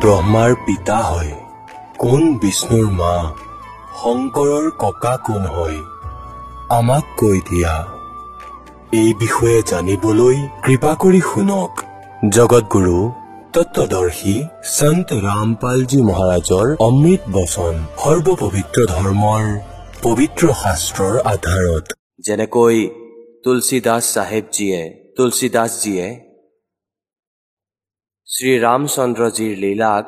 ব্ৰহ্মাৰ পিতা হয়। কোন বিষ্ণুৰ মা? শংকৰৰ ককা কোন হয়? আমাক কৈ দিয়া। এই বিষয়ে জানিবলৈ কৃপা কৰি শুনক। জগতগুৰু তত্বদৰ্শী সন্ত ৰামপালজী মহাৰাজৰ অমৃত বচন সৰ্বপবিত্ৰ ধৰ্মৰ পবিত্ৰ শাস্ত্ৰৰ আধাৰত। যেনেকৈ তুলসীদাস চাহেবজীয়ে তুলসীদাসজীয়ে শ্ৰীৰামচন্দ্ৰজীৰ লীলাক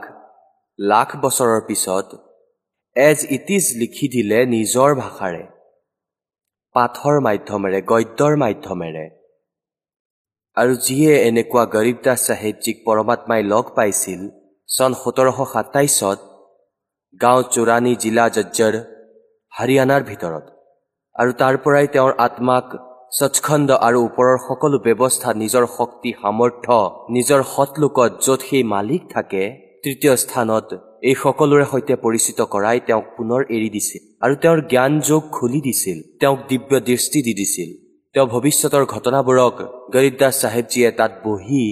লাখ বছৰৰ পিছত এজ ইট ইজ লিখি দিলে নিজৰ ভাষাৰে পাঠৰ মাধ্যমেৰে গদ্যৰ মাধ্যমেৰে। আৰু যিয়ে এনেকুৱা গৰীবদাস চাহেবজীক পৰমাত্মাই লগ পাইছিল চন সোতৰশ সাতাইছত গাঁও চোৰাণী জিলা জজ্জৰ হাৰিয়ানাৰ ভিতৰত। আৰু তাৰ পৰাই তেওঁৰ আত্মাক স্বচ্ছন্দ আৰু ওপৰৰ সকলো ব্যৱস্থা নিজৰ শক্তি সামৰ্থ্য নিজৰ সৎলোকত য'ত সেই মালিক থাকে তৃতীয় স্থানত এই সকলোৰে সৈতে পৰিচিত কৰাই তেওঁক পুনৰ এৰি দিছিল আৰু তেওঁৰ জ্ঞান যোগ খুলি দিছিল তেওঁক দিব্য দৃষ্টি দি দিছিল। তেওঁ ভৱিষ্যতৰ ঘটনাবোৰক গৰীবদাস চাহেবজীয়ে তাত বহি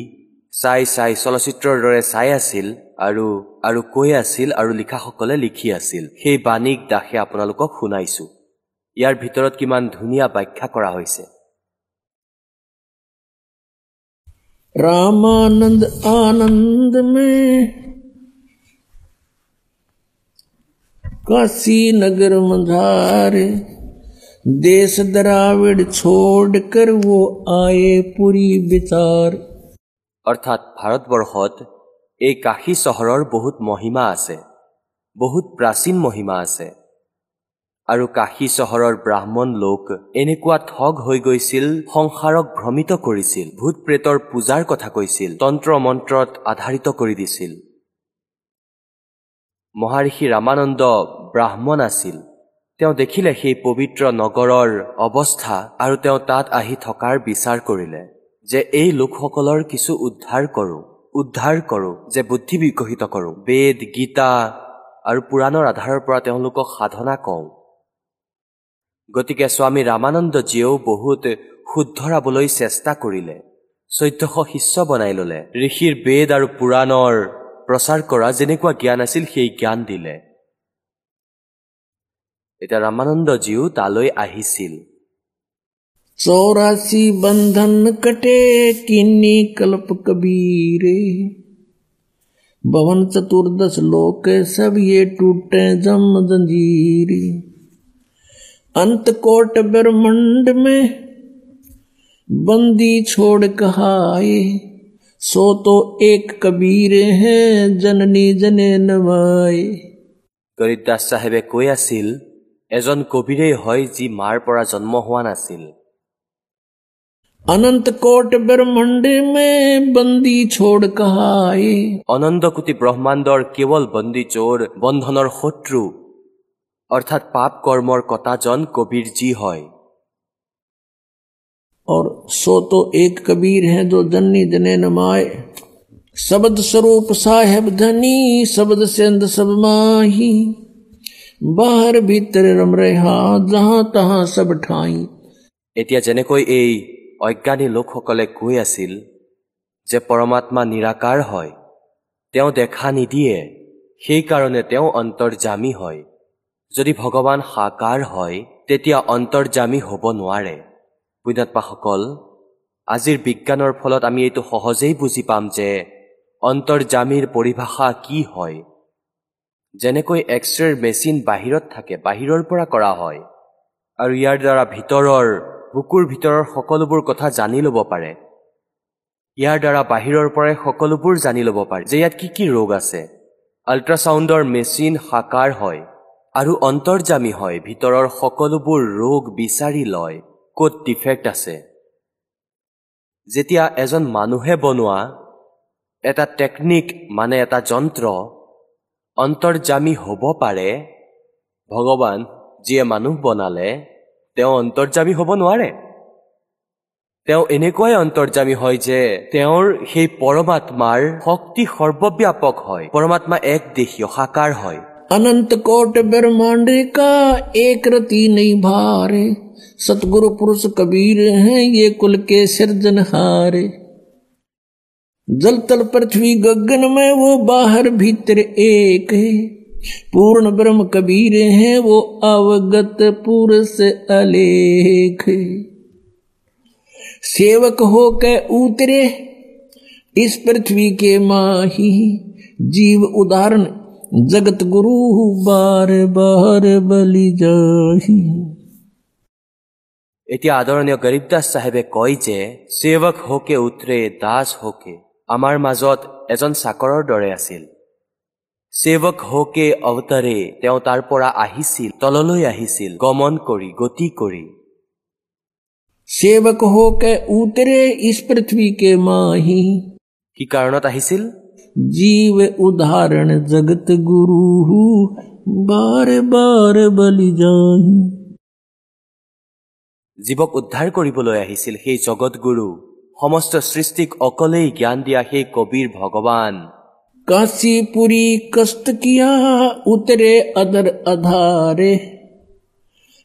চাই চাই চলচ্চিত্ৰৰ দৰে চাই আছিল আৰু আৰু কৈ আছিল আৰু লিখাসকলে লিখি আছিল। সেই বাণীক দাসে আপোনালোকক শুনাইছো। ইয়াৰ ভিতৰত কিমান ধুনীয়া ব্যাখ্যা কৰা হৈছে रामानंद आनंद में काशी नगर मझारे देश द्राविड छोड़ कर वो आए पुरी विचार অৰ্থাৎ ভাৰতবৰ্ষত এই কাশী চহৰৰ বহুত মহিমা আছে বহুত প্ৰাচীন মহিমা আছে আৰু কাশী চহৰৰ ব্ৰাহ্মণ লোক এনেকুৱা ঠগ হৈ গৈছিল সংসাৰক ভ্ৰমিত কৰিছিল ভূত প্ৰেতৰ পূজাৰ কথা কৈছিল তন্ত্ৰ মন্ত্ৰত আধাৰিত কৰি দিছিল। মহাৰিষি ৰামানন্দ ব্ৰাহ্মণ আছিল। তেওঁ দেখিলে সেই পবিত্ৰ নগৰৰ অৱস্থা আৰু তেওঁ তাত আহি থকাৰ বিচাৰ কৰিলে যে এই লোকসকলৰ কিছু উদ্ধাৰ কৰোঁ উদ্ধাৰ কৰোঁ যে বুদ্ধি বিকশিত কৰোঁ। বেদ গীতা আৰু পুৰাণৰ আধাৰৰ পৰা তেওঁলোকক সাধনা কওঁ। গতিকে স্বামী ৰামানন্দজীয়েও বহুত শুদ্ধৰাবলৈ চেষ্টা কৰিলে। চৈধ্যশ শিষ্য বনাই ল'লে। ঋষিৰ বেদ আৰু পুৰাণৰ প্ৰচাৰ কৰা যেনেকুৱা জ্ঞান আছিল সেই জ্ঞান দিলে। এতিয়া ৰামানন্দজীও তালৈ আহিছিল। চৌৰাশী বন্ধন কটে কিনি কল্প কবীৰে। ভৱন চতুৰ্দশ লোকে চবিয়ে টুটে জম জঞ্জীৰ। अंत कोट ब्रह्मंड में बंदी छोड़ कहाए सो तो एक कबीर है जननी जने नवाए গৰীবদাস চাহেবে কৈ আছিল এজন কবিৰেই হয় যি মাৰ পৰা জন্ম হোৱা নাছিল अनंत कोट ब्रह्मंड में बंदी छोड़ कहाए অনন্ত কোটি ব্ৰহ্মাণ্ডৰ কেৱল বন্দী চোৰ বন্ধনৰ শত্ৰু অৰ্থাৎ পাপ কৰ্মৰ কটাজন কবিৰজী হয় और सो तो एक कबीर है जो जन्नी जने नमाए शब्द स्वरूप साहेब धनी शब्द सेंद सब माही बाहर भीतर रम रहा जहां तहां सब ठाई এতিয়া যেনেকৈ এই অজ্ঞানী লোকসকলে কৈ আছিল যে পৰমাত্মা নিৰাকাৰ হয় তেওঁ দেখা নিদিয়ে সেইকাৰণে তেওঁ অন্তৰ্জামী হয় যদি ভগৱান সাকাৰ হয় তেতিয়া অন্তৰ্জামী হ'ব নোৱাৰে। পুণ্যাত্মাসকল আজিৰ বিজ্ঞানৰ ফলত আমি এইটো সহজেই বুজি পাম যে অন্তৰ্জামীৰ পৰিভাষা কি হয়। যেনেকৈ এক্স ৰেৰ মেচিন বাহিৰত থাকে বাহিৰৰ পৰা কৰা হয় আৰু ইয়াৰ দ্বাৰা ভিতৰৰ বুকুৰ ভিতৰৰ সকলোবোৰ কথা জানি ল'ব পাৰে। ইয়াৰ দ্বাৰা বাহিৰৰ পৰাই সকলোবোৰ জানি ল'ব পাৰে যে ইয়াত কি কি ৰোগ আছে। আল্ট্ৰাচাউণ্ডৰ মেচিন সাকাৰ হয়। আৰু অন্তৰ্জামী হয় ভিতৰৰ সকলোবোৰ ৰোগ বিচাৰি লয় ক'ত ডিফেক্ট আছে। যেতিয়া এজন মানুহে বনোৱা এটা টেকনিক মানে এটা যন্ত্ৰ অন্তৰ্জামী হ'ব পাৰে ভগৱান যিয়ে মানুহ বনালে তেওঁ অন্তৰ্জামী হ'ব নোৱাৰে। তেওঁ এনেকুৱাই অন্তৰ্জামী হয় যে তেওঁৰ সেই পৰমাত্মাৰ শক্তি সৰ্বব্যাপক হয় পৰমাত্মা এক দেশীয় সাকাৰ হয়। अनंत कोट ब्रह्मांड का एक रति नहीं भारे। सतगुरु पुरुष कबीर हैं, ये कुल के सिरजनहारे जल तल पृथ्वी गगन में वो बाहर भीतर एक है। पूर्ण ब्रह्म कबीर है, वो अवगत पुरुष अलेख सेवक हो के उतरे, इस पृथ्वी के माही। जीव उदाहरण जगत गुरु बार बार बलि जाही এতিয়া আদৰণীয় গৰীবদাস চাহেবে কয় যে সেৱক হোকে উতৰে দাস হোকে আমাৰ মাজত এজন চাকৰৰ দৰে আছিল সেৱক হোকে অৱতাৰে তেওঁ তাৰ পৰা আহিছিল তললৈ আহিছিল গমন কৰি গতি কৰি सेवक हो के उतरे इस पृथ्वी के माही কি কাৰণত আহিছিল जीव उदाहरण जगत गुरु बार बार बलि जाही জীৱক উদ্ধাৰ কৰিবলৈ আহিছিল সেই জগতগুৰু সমস্ত সৃষ্টিক অকলেই জ্ঞান দিয়া সেই কবিৰ ভগৱান काशीपुरी कष्ट किया उतरे अदर अधारे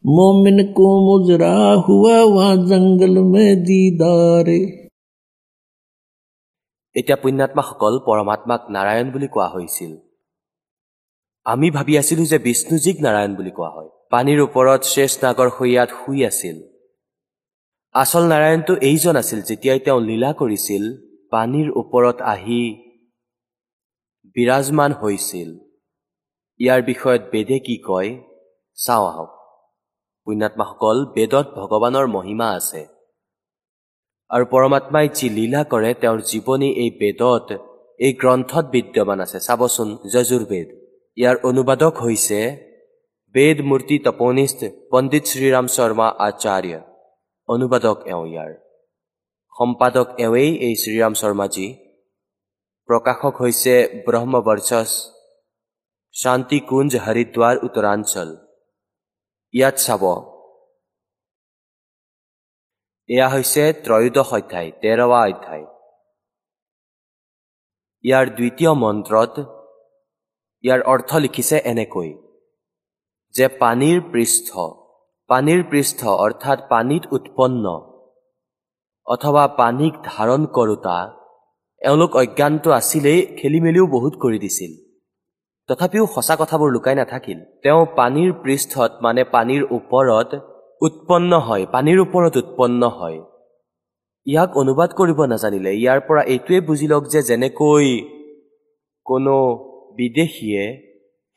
मोमिन को मुजरा हुआ वहां जंगल में दीदारे এতিয়া পুণ্যাত্মাসকল পৰমাত্মাক নাৰায়ণ বুলি কোৱা হৈছিল। আমি ভাবি আছিলো যে বিষ্ণুজীক নাৰায়ণ বুলি কোৱা হয়। পানীৰ ওপৰত শেষ নাগৰ হৈয়াত শুই আছিল। আচল নাৰায়ণটো এইজন আছিল যেতিয়াই তেওঁ লীলা কৰিছিল পানীৰ ওপৰত আহি বিৰাজমান হৈছিল। ইয়াৰ বিষয়ত বেদে কি কয় চাওঁ আহক। পুণ্যাত্মাসকল বেদত ভগৱানৰ মহিমা আছে। আৰু পৰমাত্মাই যি লীলা কৰে তেওঁৰ জীৱনী এই বেদত এই গ্ৰন্থত বিদ্যমান আছে। চাবচোন যজুৰ্বেদ। ইয়াৰ অনুবাদক হৈছে বেদ মূৰ্তি তপনিষ্ঠ পণ্ডিত শ্ৰীৰাম শৰ্মা আচাৰ্য। অনুবাদক এওঁ ইয়াৰ। সম্পাদক এওঁৱেই এই শ্ৰীৰাম শৰ্মাজী। প্ৰকাশক হৈছে ব্ৰহ্মবৰ্চস শান্তি কুঞ্জ হৰিদ্বাৰ উত্তৰাঞ্চল। ইয়াত চাব এয়া হৈছে ত্ৰয়োদশ অধ্যায় তেৰৱা অধ্যায়। ইয়াৰ দ্বিতীয় মন্ত্ৰত ইয়াৰ অৰ্থ লিখিছে এনেকৈ যে পানীৰ পৃষ্ঠ পানীৰ পৃষ্ঠ অৰ্থাৎ পানীত উৎপন্ন অথবা পানীক ধাৰণ কৰোতা এওঁলোক অজ্ঞানটো আছিলেই খেলি মেলিও বহুত কৰি দিছিল। তথাপিও সঁচা কথাবোৰ লুকাই নাথাকিল। তেওঁ পানীৰ পৃষ্ঠত মানে পানীৰ ওপৰত উৎপন্ন হয় পানীৰ ওপৰত উৎপন্ন হয়। ইয়াক অনুবাদ কৰিব নাজানিলে। ইয়াৰ পৰা এইটোৱে বুজি লওক যে যেনেকৈ কোনো বিদেশীয়ে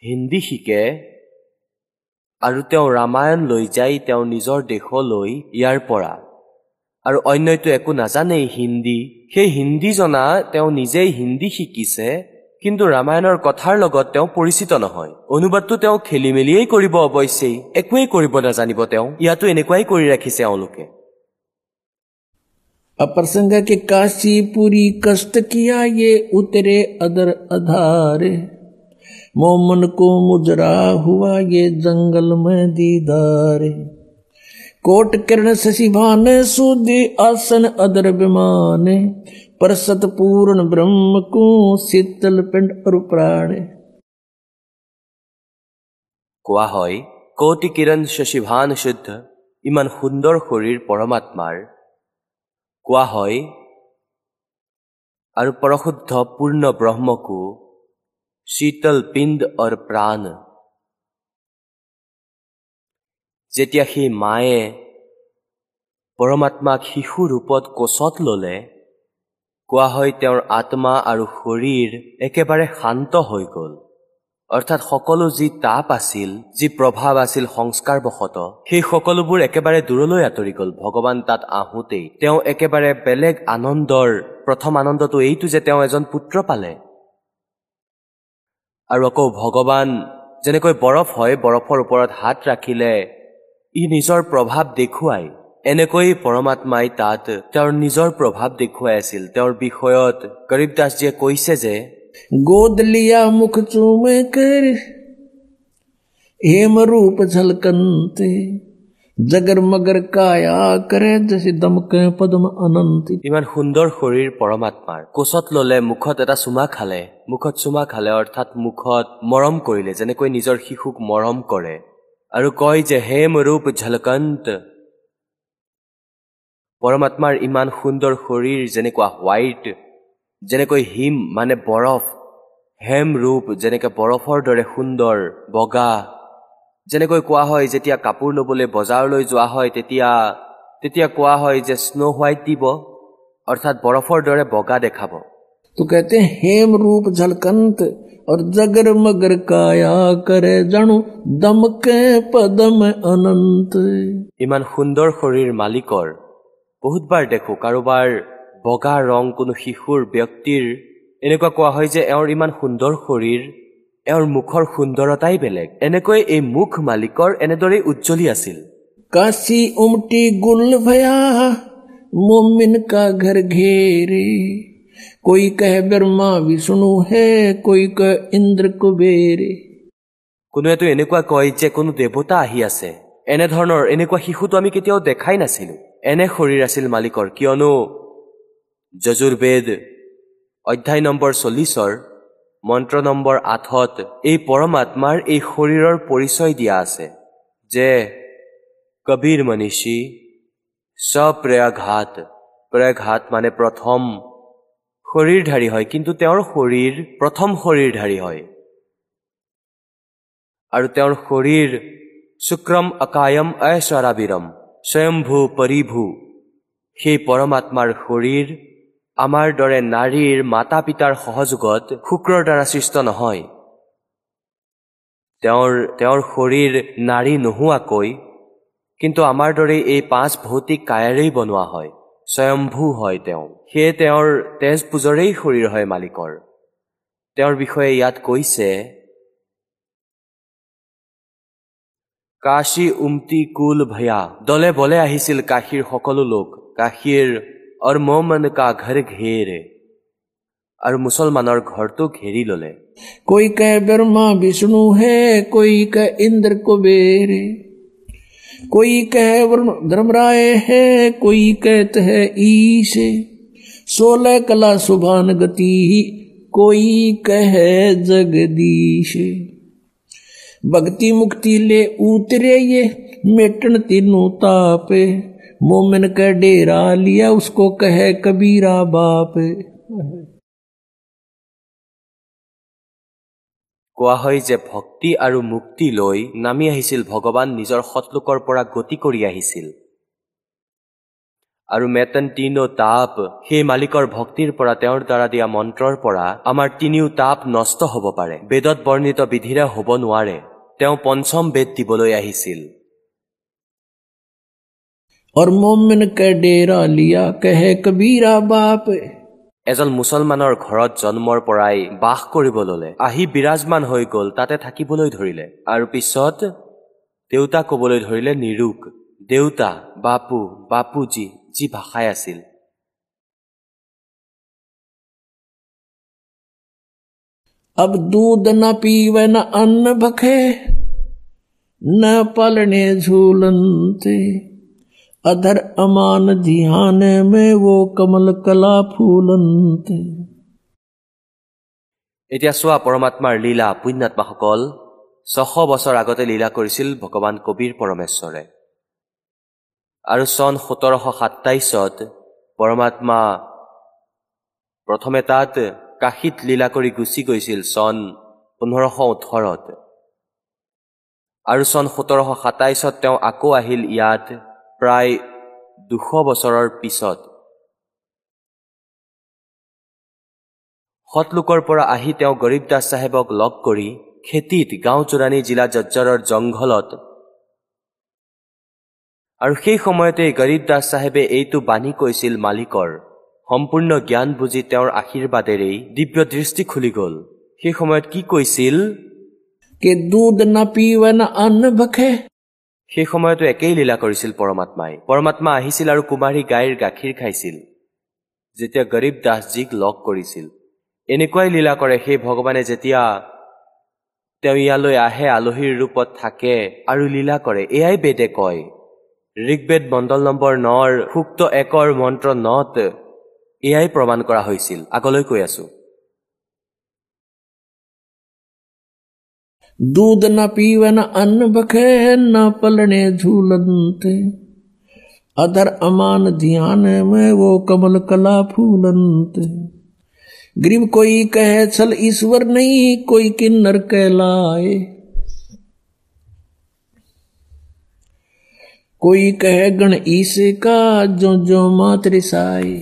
হিন্দী শিকে আৰু তেওঁ ৰামায়ণ লৈ যায় তেওঁ নিজৰ দেশলৈ ইয়াৰ পৰা। আৰু অন্যইতো একো নাজানেই হিন্দী। সেই হিন্দী জনা তেওঁ নিজেই হিন্দী শিকিছে। কিন্তু ৰামায়ণৰ কথাৰ লগত তেওঁ পৰিচিত নহয় অনুবাদটো তেওঁ খেলি মেলিয়েই কৰিব অৱশ্যেই একোৱেই কৰিব নাজানিব তেওঁ ইয়াতো এনেকুৱাই কৰি ৰাখিছে এওঁলোকে अप्रसंग के काशीपुरी कष्ट किया ये उतरे अदर अधारे मोमन को मुजरा हुआ ये जंगल में दीदारे कोट किरण शशि भान सुदि आसन अदर विमाने पर सतपूर्ण ब्रह्म को शीतल पिंड और प्राण কোৱা হয় কৌটি কিৰণ শশীভান শুদ্ধ ইমান সুন্দৰ শৰীৰ পৰমাত্মাৰ কোৱা হয় আৰু পৰশুদ্ধ পূৰ্ণ ব্ৰহ্মকো শীতল পিণ্ড অৰ প্ৰাণ যেতিয়া সেই মায়ে পৰমাত্মাক শিশু ৰূপত কোচত ললে কোৱা হয় তেওঁৰ আত্মা আৰু শৰীৰ একেবাৰে শান্ত হৈ গ'ল। অৰ্থাৎ সকলো যি তাপ আছিল যি প্ৰভাৱ আছিল সংস্কাৰবশত সেই সকলোবোৰ একেবাৰে দূৰলৈ আঁতৰি গ'ল। ভগৱান তাত আহোঁতেই তেওঁ একেবাৰে বেলেগ আনন্দৰ প্ৰথম আনন্দটো এইটো যে তেওঁ এজন পুত্ৰ পালে। আৰু আকৌ ভগৱান যেনেকৈ বৰফ হয় বৰফৰ ওপৰত হাত ৰাখিলে ই নিজৰ প্ৰভাৱ দেখুৱাই এনেকৈ পৰমাত্মাই তাত তেওঁৰ নিজৰ প্ৰভাৱ দেখুৱাই আছিল। তেওঁৰ বিষয়ত গৰীব দাসজীয়ে কৈছে যে গোদলিয়া মুখ চুমে হেম ৰূপ জগৰ মগৰ কায়া কৰে পদম অনন্ত। ইমান সুন্দৰ শৰীৰ পৰমাত্মাৰ। কোচত ল'লে মুখত এটা চুমা খালে। মুখত চুমা খালে অৰ্থাৎ মুখত মৰম কৰিলে যেনেকৈ নিজৰ শিশুক মৰম কৰে। আৰু কয় যে হেম ৰূপ ঝলকন্ত পৰমাত্মাৰ ইমান সুন্দৰ শৰীৰ যেনেকুৱা হোৱাইট যেনেকৈ হিম মানে বৰফ হেম ৰূপ যেনেকৈ বৰফৰ দৰে সুন্দৰ বগা যেনেকৈ কোৱা হয় যেতিয়া কাপোৰ ল'বলৈ বজাৰলৈ যোৱা হয় তেতিয়া তেতিয়া কোৱা হয় যে স্ন' হোৱাইট দিব অৰ্থাৎ বৰফৰ দৰে বগা দেখাব तो कहते हैं हेम रूप झलकंत और जगर मगर काया करे जणु दम के पदम अनंत ইমান সুন্দৰ শৰীৰ মালিকৰ বহুতবাৰ দেখো কাৰোবাৰ বগা ৰং কোনো শিশুৰ ব্যক্তিৰ এনেকুৱা কোৱা হয় যে এওঁৰ ইমান সুন্দৰ শৰীৰ এওঁৰ মুখৰ সুন্দৰতাই বেলেগ এনেকৈ এই মুখ মালিকৰ এনেদৰেই উজ্জ্বলি আছিল काशी उमटी गुल भया मोमिन का घर घेरे कोई कह ब्रह्मा विष्णु है कोई कह इंद्र कुबेरे কোনোৱেতো এনেকুৱা কয় যে কোনো দেৱতা আহি আছে এনেধৰণৰ এনেকুৱা শিশুটো আমি কেতিয়াও দেখাই নাছিলো এনে শৰীৰ আছিল মালিকৰ। কিয়নো যজুৰ্বেদ অধ্যায় নম্বৰ চল্লিছৰ মন্ত্ৰ নম্বৰ আঠত এই পৰমাত্মাৰ এই শৰীৰৰ পৰিচয় দিয়া আছে যে কবীৰ মনীষী স্বপ্ৰয়াঘাত প্ৰয়াঘাত মানে প্ৰথম শৰীৰধাৰী হয় কিন্তু তেওঁৰ শৰীৰ প্ৰথম শৰীৰধাৰী হয়। আৰু তেওঁৰ শৰীৰ শুক্ৰম অকায়ম ঐশ্বৰাবীৰম স্বয়ম্ভু পৰিভু সেই পৰমাত্মাৰ শৰীৰ আমাৰ দৰে নাৰীৰ মাতা পিতাৰ সহযোগত শুক্ৰৰ দ্বাৰা সৃষ্ট নহয়। তেওঁৰ তেওঁৰ শৰীৰ নাৰী নোহোৱাকৈ কিন্তু আমাৰ দৰে এই পাঁচ ভৌতিক কায়াৰেই বনোৱা হয় স্বয়ম্ভু হয় তেওঁ। সেয়ে তেওঁৰ তেজ পূজৰেই শৰীৰ হয় মালিকৰ। তেওঁৰ বিষয়ে ইয়াত কৈছে কাশী উমতি কুল ভয়া দলে বলে আহিছিল কাশীৰ সকলো লোক কাশীৰ অৰ মন কা ঘৰ ঘেৰে আৰু মুছলমানৰ ঘৰটো ঘেৰি ললে कोई कह ब्रह्मा विष्णु है कोई कह इंद्र कुबेरे कोई कह वरुण धर्मराय है कोई कहत है ईश सोलह कला सुभान गति कोई कह जगदीश भक्ति मुक्ति ले उतरे ये मेटन तीनों ताप मोमिन का डेरा लिया उसको कहे कबीरा बाप কোৱা হয় যে ভক্তি আৰু মুক্তি লৈ নামি আহিছিল ভগৱান নিজৰ সৎলোকৰ পৰা গতি কৰি আহিছিল আৰু মেতন তিনো তাপ সেই মালিকৰ ভক্তিৰ পৰা তেওঁৰ দ্বাৰা দিয়া মন্ত্ৰৰ পৰা আমাৰ তিনিও তাপ নষ্ট হ'ব পাৰে বেদত বৰ্ণিত বিধিৰে হ'ব নোৱাৰে তেওঁ পঞ্চম বেদ দিবলৈ আহিছিল और मोमिन का डेरा लिया कहे कबीरा बाप এজন মুছলমানৰ ঘৰত জন্মৰ পৰাই বাস কৰিব ললে আহি বিৰাজমান হৈ গল তাতে থাকিবলৈ ধৰিলে আৰু পিছত দেউতা কবলৈ ধৰিলে নিৰুক দেউতা বাপু বাপুজী যি ভাষাই আছিল अब दूध न पीवे न अन्न भखे न पलने झूलनते अधर अमान ध्यान में वो कमल कला फूलनते এতিয়া চোৱা পৰমাত্মাৰ লীলা পুণ্যাত্মাসকল ছশ বছৰ আগতে লীলা কৰিছিল ভগৱান কবীৰ পৰমেশ্বৰে আৰু চন সোতৰশ সাতাইছত পৰমাত্মা প্ৰথমে তাত কাশীত লীলা কৰি গুচি গৈছিল চন পোন্ধৰশ ওঠৰত। আৰু চন সোতৰশ সাতাইছত তেওঁ আকৌ আহিল ইয়াত প্ৰায় দুশ বছৰৰ পিছত। সৎলোকৰ পৰা আহি তেওঁ গৰীব দাস চাহেবক লগ কৰি খেতিত গাঁও চোৰাণী জিলা জজ্জৰৰ জংঘলত আৰু সেই সময়তে গৰীব দাস চাহেবে এইটো বাণী কৈছিল মালিকৰ। সম্পূৰ্ণ জ্ঞান বুজি তেওঁৰ আশীৰ্বাদেৰেই দিব্য দৃষ্টি খুলি গ'ল। সেই সময়ত কি কৈছিল? সেই সময়তো একেই লীলা কৰিছিল পৰমাত্মাই। পৰমাত্মা আহিছিল আৰু কুমাৰী গাইৰ গাখীৰ খাইছিল। যেতিয়া গৰীব দাসজীক লগ কৰিছিল এনেকুৱাই লীলা কৰে সেই ভগৱানে যেতিয়া তেওঁ ইয়ালৈ আহে আলহীৰ ৰূপত থাকে আৰু লীলা কৰে এয়াই বেদে কয়। ঋগ্বেদ মণ্ডল নম্বৰ নৰ সুক্ত একৰ মন্ত্ৰ নত এয়াই প্ৰমাণ কৰা হৈছিল আগলৈ কৈ আছো दूध न पीवे न अन्न भखे न पलने झूलनते अधर अमान ध्यान में वो कमल कला फूलनते गरीब कोई कहे छल ईश्वर नहीं कोई किन्नर कहलाए कोई कहे गण ईसे का जो जो मातृसाए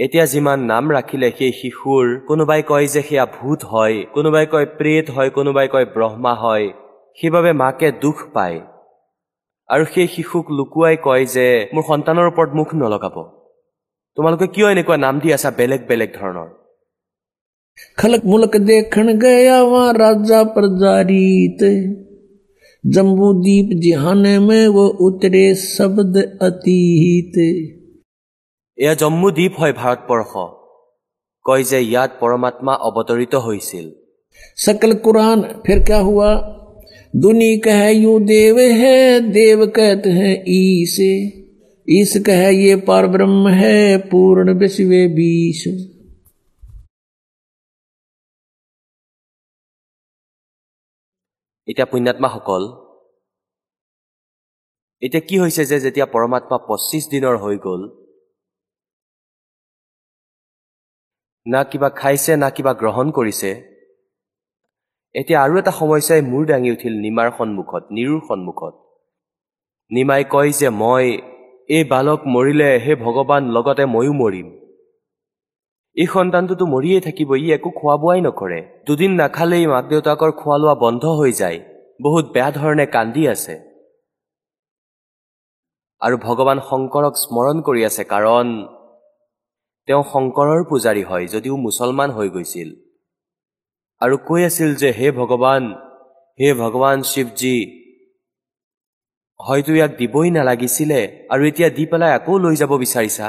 এতিয়া যিমান নাম ৰাখিলে সেই শিশুৰ কোনোবাই কয় যে সেয়া ভূত হয় কোনোবাই কয় প্ৰেত হয় কোনোবাই কয় ব্ৰহ্মা হয় সেইবাবে মাকে দুখ পায় আৰু সেই শিশুক লুকুৱাই কয় যে মোৰ সন্তানৰ ওপৰত মুখ নলগাব তোমালোকে কিয় এনেকুৱা নাম দি আছা বেলেগ বেলেগ ধৰণৰ खलक मुलक देखण गया वहां राजा प्रजारीत जम्बू दीप जिहाने में वो उतरे शब्द अतीत এয়া জম্মু দ্বীপ হয় ভাৰতবৰ্ষ কয় যে ইয়াত পৰমাত্মা অৱতৰিত হৈছিল सकल कुरान फिर क्या हुआ दुनी कहे यू देव है देव कहते हैं ईसे ईस कहे ये पार ब्रह्म है पूर्ण विश्व बीस এতিয়া পুণ্যাত্মাসকল এতিয়া কি হৈছে যে যেতিয়া পৰমাত্মা পঁচিছ দিনৰ হৈ গ'ল না কিবা খাইছে না কিবা গ্ৰহণ কৰিছে এতিয়া আৰু এটা সমস্যাই মূৰ দাঙি উঠিল নিমাৰ সন্মুখত নিৰুৰ সন্মুখত। নিমাই কয় যে মই এই বালক মৰিলে হে ভগৱান লগতে ময়ো মৰিম। এই সন্তানটোতো মৰিয়েই থাকিব ই একো খোৱা বোৱাই নকৰে। দুদিন নাখালেই মাক দেউতাকৰ খোৱা লোৱা বন্ধ হৈ যায়। বহুত বেয়া ধৰণে কান্দি আছে। আৰু ভগৱান শংকৰক স্মৰণ কৰি আছে কাৰণ তেওঁ শংকৰৰ পূজাৰী হয় যদিও মুছলমান হৈ গৈছিল। আৰু কৈ আছিল যে হে ভগৱান হে ভগৱান শিৱজী হয়তো ইয়াক দিবই নালাগিছিলে আৰু এতিয়া দি পেলাই আকৌ লৈ যাব বিচাৰিছা?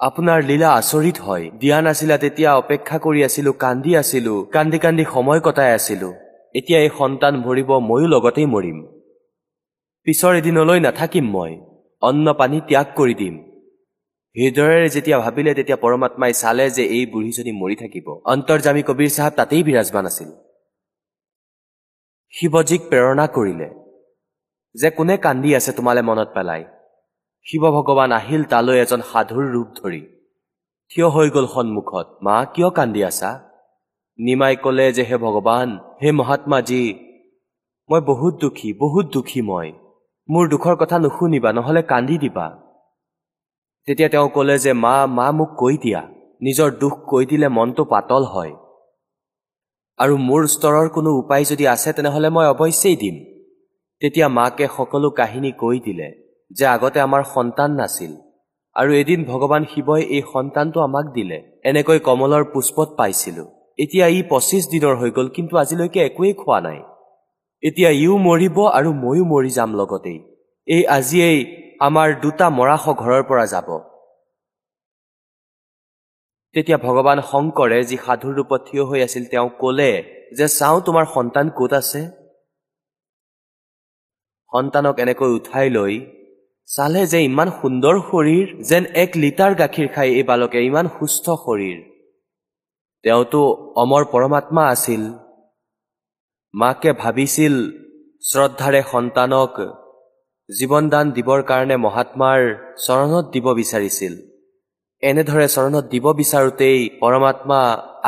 আপোনাৰ লীলা আচৰিত হয়। দিয়া নাছিলা তেতিয়া অপেক্ষা কৰি আছিলো কান্দি আছিলো কান্দি কান্দি সময় কটাই আছিলো। এতিয়া এই সন্তান মৰিব ময়ো লগতেই মৰিম। পিছৰ এদিনলৈ নাথাকিম মই। অন্ন পানী ত্যাগ কৰি দিম। হৃদয়েৰে যেতিয়া ভাবিলে তেতিয়া পৰমাত্মাই চালে যে এই বুঢ়ীজনী মৰি থাকিব। অন্তৰ্জামী কবিৰ চাহাব তাতেই বিৰাজমান আছিল। শিৱজীক প্ৰেৰণা কৰিলে। যে কোনে কান্দি আছে তোমালে মনত পেলাই। শিৱ ভগৱান আহিল তালৈ এজন সাধুৰ ৰূপ ধৰি। থিয় হৈ গ'ল সন্মুখত। মা কিয় কান্দি আছা? নিমাই কলে যে হে ভগৱান হে মহাত্মাজী মই বহুত দুখী বহুত দুখী মই। মোৰ দুখৰ কথা নুশুনিবা নহলে কান্দি দিবা। তেতিয়া তেওঁ কলে যে মা মা মোক কৈ দিয়া। নিজৰ দুখ কৈ দিলে মনটো পাতল হয়। আৰু মোৰ স্তৰৰ কোনো উপায় যদি আছে তেনেহলে মই অৱশ্যেই দিম। তেতিয়া মাকে সকলো কাহিনী কৈ দিলে। যে আগতে আমাৰ সন্তান নাছিল। আৰু এদিন ভগৱান শিৱই এই সন্তানটো আমাক দিলে। এনেকৈ কমলৰ পুষ্পত পাইছিলো। এতিয়া ই পঁচিছ দিনৰ হৈ গ'ল কিন্তু আজিলৈকে একোৱেই খোৱা নাই। এতিয়া ইও মৰিব আৰু ময়ো মৰি যাম লগতেই। এই আজিয়েই আমাৰ দুটা মৰাশ ঘৰৰ পৰা যাব। তেতিয়া ভগৱান শংকৰে যি সাধুৰ ৰূপত থিয় হৈ আছিল তেওঁ কলে যে চাওঁ তোমাৰ সন্তান ক'ত আছে? সন্তানক এনেকৈ উঠাই লৈ চালে যে ইমান সুন্দৰ শৰীৰ যেন এক লিটাৰ গাখীৰ খাই এই বালকে ইমান সুস্থ শৰীৰ। তেওঁতো অমৰ পৰমাত্মা আছিল। মাকে ভাবিছিল শ্ৰদ্ধাৰে সন্তানক জীৱনদান দিবৰ কাৰণে মহাত্মাৰ চৰণত দিব বিচাৰিছিল। এনেদৰে চৰণত দিব বিচাৰোতেই পৰমাত্মা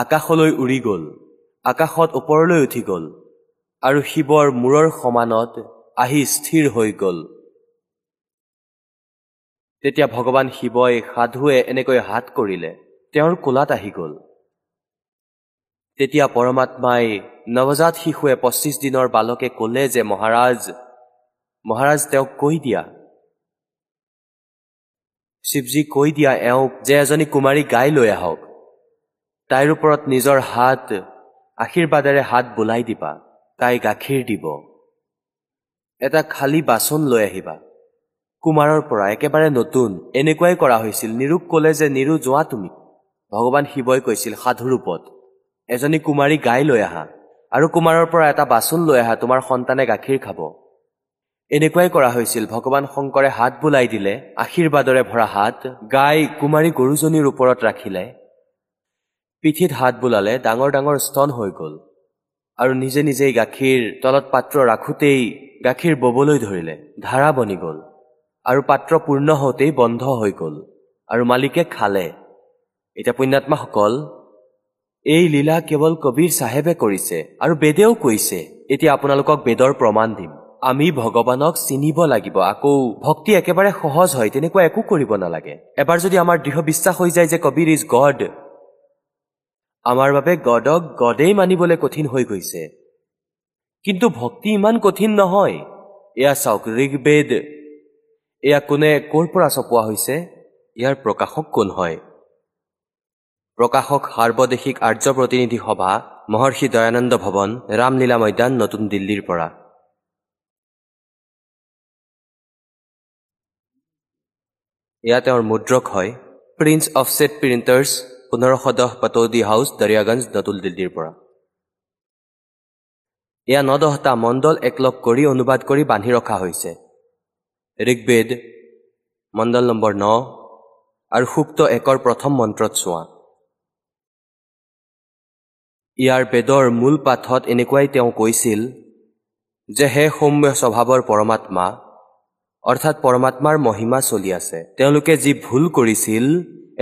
আকাশলৈ উৰি গ'ল আকাশত ওপৰলৈ উঠি গ'ল আৰু শিৱৰ মূৰৰ সমানত আহি স্থিৰ হৈ গ'ল। তেতিয়া ভগৱান শিৱই সাধুৱে এনেকৈ হাত কৰিলে। তেওঁৰ কোলাত আহি গ'ল। তেতিয়া পৰমাত্মাই নৱজাত শিশুৱে পঁচিছ দিনৰ বালকে কলে যে মহাৰাজ মহাৰাজ তেওঁক কৈ দিয়া। শিৱজী কৈ দিয়া এওঁক যে এজনী কুমাৰী গাই লৈ আহক। তাইৰ ওপৰত নিজৰ হাত আশীৰ্বাদেৰে হাত বোলাই দিবা। তাই গাখীৰ দিব। এটা খালী বাচন লৈ আহিবা। কুমাৰৰ পৰা একেবাৰে নতুন এনেকুৱাই কৰা হৈছিল নিৰুক কলে যে নিৰু যোৱা তুমি। ভগৱান শিৱই কৈছিল সাধুৰূপত এজনী কুমাৰী গাই লৈ আহা আৰু কুমাৰৰ পৰা এটা বাচন লৈ আহা তোমাৰ সন্তানে গাখীৰ খাব। এনেকুৱাই কৰা হৈছিল ভগৱান শংকৰে হাত বোলাই দিলে আশীৰ্বাদৰে ভৰা হাত গাই কুমাৰী গৰুজনীৰ ওপৰত ৰাখিলে। পিঠিত হাত বোলালে ডাঙৰ ডাঙৰ স্তন হৈ গ'ল আৰু নিজে নিজেই গাখীৰ তলত পাত্ৰ ৰাখোতেই গাখীৰ ববলৈ ধৰিলে ধাৰা বনি গ'ল। আৰু পাত্ৰ পূৰ্ণ হওঁতেই বন্ধ হৈ গ'ল আৰু মালিকে খালে। এতিয়া পুণ্যাত্মাসকল এই লীলা কেৱল কবিৰ চাহেবে কৰিছে আৰু বেদেও কৈছে এতিয়া আপোনালোকক বেদৰ প্ৰমাণ দিম। আমি ভগৱানক চিনিব লাগিব আকৌ ভক্তি একেবাৰে সহজ হয় তেনেকুৱা একো কৰিব নালাগে। এবাৰ যদি আমাৰ দৃঢ় বিশ্বাস হৈ যায় যে কবিৰ ইজ গড আমাৰ বাবে গডক গডেই মানিবলৈ কঠিন হৈ গৈছে। কিন্তু ভক্তি ইমান কঠিন নহয়। এয়া চাওক ঋগবেদ এয়া কোনে ক'ৰ পৰা চপোৱা হৈছে? ইয়াৰ প্ৰকাশক কোন হয়? প্ৰকাশক সাৰ্বদেশিক আৰ্য প্ৰতিনিধি সভা মহৰ্ষি দয়ানন্দ ভৱন ৰামলীলা মৈদান নতুন দিল্লীৰ পৰা। এয়া তেওঁৰ মুদ্ৰক হয় প্ৰিন্স অফছেট প্ৰিণ্টাৰ্ছ পোন্ধৰশ দহ পাতৌদি হাউচ দৰিয়াগঞ্জ নতুন দিল্লীৰ পৰা। এয়া ন দহটা মণ্ডল একলগ কৰি অনুবাদ কৰি বান্ধি ৰখা হৈছে। ঋগ্বেদ মণ্ডল নম্বৰ ন আৰু সুপ্ত একৰ প্ৰথম মন্ত্ৰত চোৱা। ইয়াৰ বেদৰ মূল পাঠত এনেকুৱাই তেওঁ কৈছিল যে হে সৌম্য স্বভাৱৰ পৰমাত্মা অৰ্থাৎ পৰমাত্মাৰ মহিমা চলি আছে। তেওঁলোকে যি ভুল কৰিছিল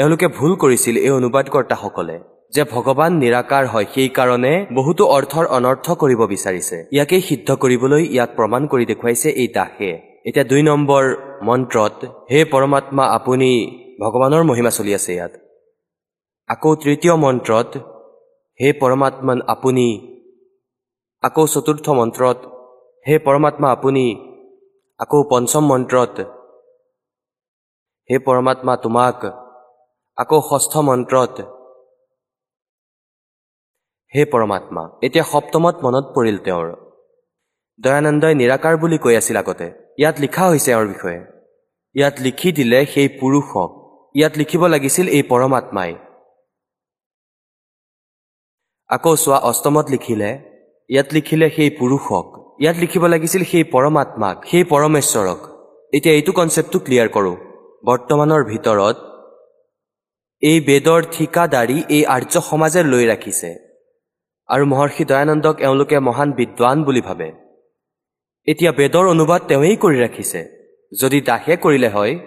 এওঁলোকে ভুল কৰিছিল এই অনুবাদকৰ্তাসকলে। যে ভগৱান নিৰাকাৰ হয় সেইকাৰণে বহুতো অৰ্থৰ অনৰ্থ কৰিব বিচাৰিছে। ইয়াকেই সিদ্ধ কৰিবলৈ ইয়াক প্ৰমাণ কৰি দেখুৱাইছে এই দাসে। এতিয়া দুই নম্বৰ মন্ত্ৰত হে পৰমাত্মা আপুনি ভগৱানৰ মহিমা চলি আছে ইয়াত। আকৌ তৃতীয় মন্ত্ৰত হে পৰমাত্মান আপুনি আকৌ চতুৰ্থ মন্ত্ৰত হে পৰমাত্মা আপুনি আকৌ পঞ্চম মন্ত্ৰত হে পৰমাত্মা তোমাক আকৌ ষষ্ঠ মন্ত্ৰত হে পৰমাত্মা। এতিয়া সপ্তমত মনত পৰিল তেওঁৰ। দয়ানন্দই নিৰাকাৰ বুলি কৈ আছিল আগতে। ইয়াত লিখা হৈছে এওঁৰ বিষয়ে। ইয়াত লিখি দিলে সেই পুৰুষক। ইয়াত লিখিব লাগিছিল এই পৰমাত্মাই। আকৌ চোৱা অষ্টমত লিখিলে ইয়াত লিখিলে সেই পুৰুষক। ইয়াত লিখিব লাগিছিল সেই পৰমাত্মাক সেই পৰমেশ্বৰক। এতিয়া এইটো কনচেপ্টটো ক্লিয়াৰ কৰোঁ। বৰ্তমানৰ ভিতৰত এই বেদৰ ঠিকাদাৰী এই আৰ্য সমাজে লৈ ৰাখিছে। আৰু মহৰ্ষি দয়ানন্দক এওঁলোকে মহান বিদ্বান বুলি ভাবে। এতিয়া বেদৰ অনুবাদ তেওঁৱেই কৰি ৰাখিছে। যদি দাসে কৰিলে হয়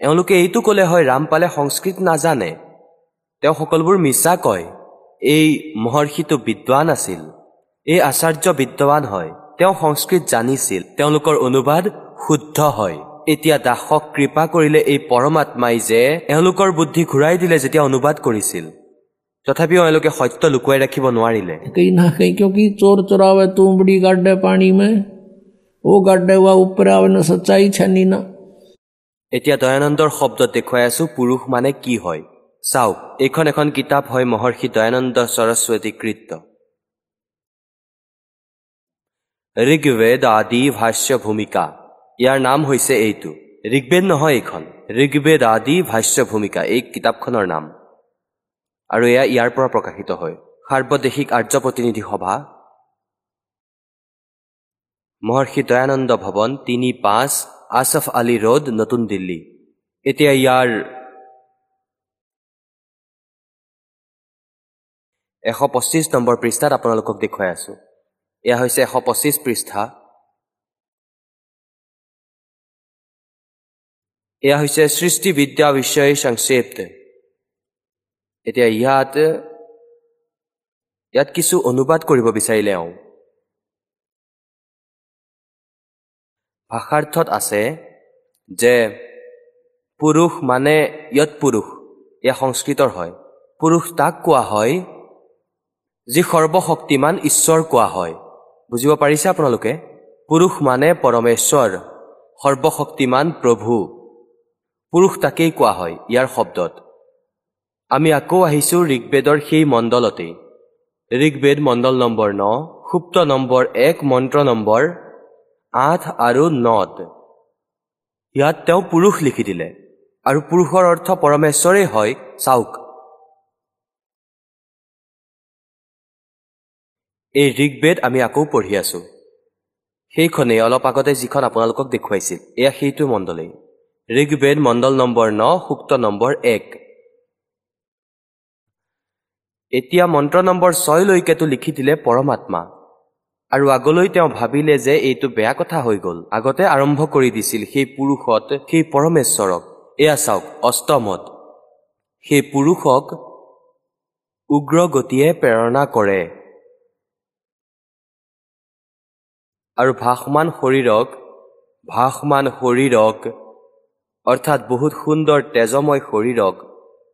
এওঁলোকে এইটো ক'লে হয় ৰামপালে সংস্কৃত নাজানে। তেওঁ সকলোবোৰ মিছা কয়। এই মহৰ্ষিটো বিদ্বান আছিল। এই আচাৰ্য বিদ্যৱান হয়। তেওঁ সংস্কৃত জানিছিল। তেওঁলোকৰ অনুবাদ শুদ্ধ হয়। এতিয়া দাসক কৃপা কৰিলে এই পৰমাত্মাই যে এওঁলোকৰ বুদ্ধি ঘূৰাই দিলে যেতিয়া অনুবাদ কৰিছিল। তথাপিও এওঁলোকে সত্য লুকুৱাই ৰাখিব নোৱাৰিলে। অ গাৰ্ডেৱা এতিয়া দয়ানন্দৰ শব্দত দেখুৱাই আছো পুৰুষ মানে কি হয়? চাওক এইখন এখন কিতাপ হয় মহৰ্ষি দয়ানন্দ সৰস্বতী কৃত্য ঋগ্বেদ আদি ভাষ্য ভূমিকা। ইয়াৰ নাম হৈছে এইটো। ঋগ্বেদ নহয় এইখন। ঋগ্বেদ আদি ভাষ্য ভূমিকা এই কিতাপখনৰ নাম। আৰু এয়া ইয়াৰ পৰা প্ৰকাশিত হয়। সাৰ্বদেশিক আৰ্য প্ৰতিনিধি সভা মহৰ্ষি দয়ানন্দ ভৱন তিনি পাঁচ আছফ আলী ৰোড নতুন দিল্লী। এতিয়া ইয়াৰ এশ পঁচিছ নম্বৰ পৃষ্ঠাত আপোনালোকক দেখুৱাই আছো। এয়া হৈছে এশ পঁচিছ পৃষ্ঠা। এয়া হৈছে সৃষ্টি বিদ্যা বিষয় সংক্ষেপ্ত এতিয়া ইয়াত ইয়াত কিছু অনুবাদ কৰিব বিচাৰিলে এওঁ ভাষাৰ্থত আছে যে পুৰুষ মানে যত পুৰুষ এয়া সংস্কৃতৰ হয়। পুৰুষ তাক কোৱা হয় যি সৰ্বশক্তিমান ঈশ্বৰ কোৱা হয়। বুজিব পাৰিছে আপোনালোকে? পুৰুষ মানে পৰমেশ্বৰ সৰ্বশক্তিমান প্ৰভু। পুৰুষ তাকেই কোৱা হয় ইয়াৰ শব্দত। আমি আকৌ আহিছোঁ ঋগ্বেদৰ সেই মণ্ডলতেই। ঋগ্বেদ মণ্ডল নম্বৰ ন সুপ্ত নম্বৰ এক মন্ত্ৰ নম্বৰ আঠ আৰু নত। ইয়াত তেওঁ পুৰুষ লিখি দিলে আৰু পুৰুষৰ অৰ্থ পৰমেশ্বৰেই হয় চাওক। এই ঋগ্বেদ আমি আকৌ পঢ়ি আছো। সেইখনেই অলপ আগতে যিখন আপোনালোকক দেখুৱাইছিল এয়া সেইটো মণ্ডলেই। ঋগ্বেদ মণ্ডল নম্বৰ ন সুক্ত নম্বৰ এক। এতিয়া মন্ত্ৰ নম্বৰ ছয়লৈকেতো লিখি দিলে পৰমাত্মা। আৰু আগলৈ তেওঁ ভাবিলে যে এইটো বেয়া কথা হৈ গ'ল। আগতে আৰম্ভ কৰি দিছিল সেই পুৰুষত সেই পৰমেশ্বৰক। এয়া চাওক অষ্টমত। সেই পুৰুষক উগ্ৰ গতিয়ে প্ৰেৰণা কৰে। আৰু ভাসমান শৰীৰক ভাসমান শৰীৰক অৰ্থাৎ বহুত সুন্দৰ তেজময় শৰীৰক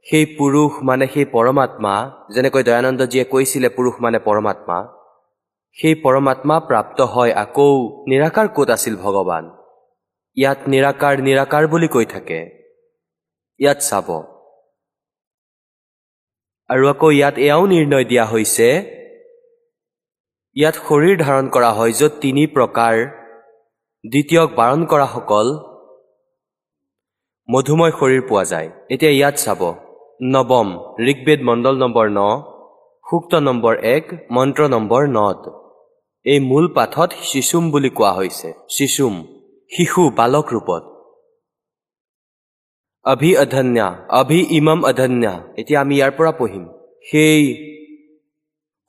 সেই পুৰুষ মানে সেই পৰমাত্মা যেনেকৈ দয়ানন্দজীয়ে কৈছিলে পুৰুষ মানে পৰমাত্মা সেই পৰমাত্মা প্ৰাপ্ত হয় আকৌ নিৰাকাৰ ক'ত আছিল ভগৱান? ইয়াত নিৰাকাৰ নিৰাকাৰ বুলি কৈ থাকে। ইয়াত চাব। আৰু আকৌ ইয়াত এয়াও নিৰ্ণয় দিয়া হৈছে ইয়াত শৰীৰ ধাৰণ কৰা হয় য'ত তিনি প্ৰকাৰ। দ্বিতীয়ক বাৰণ কৰাসকল মধুময় শৰীৰ পোৱা যায়। এতিয়া ইয়াত চাব। নৱম ঋগ্বেদ মণ্ডল নম্বৰ ন সূক্ত নম্বৰ এক মন্ত্ৰ নম্বৰ নত এই মূল পাঠত শিশুম বুলি কোৱা হৈছে। শিশুম শিশু বালক ৰূপত। অভি অধন্যা অভি ইমম অধন্যা এতিয়া আমি ইয়াৰ পৰা পঢ়িম। সেই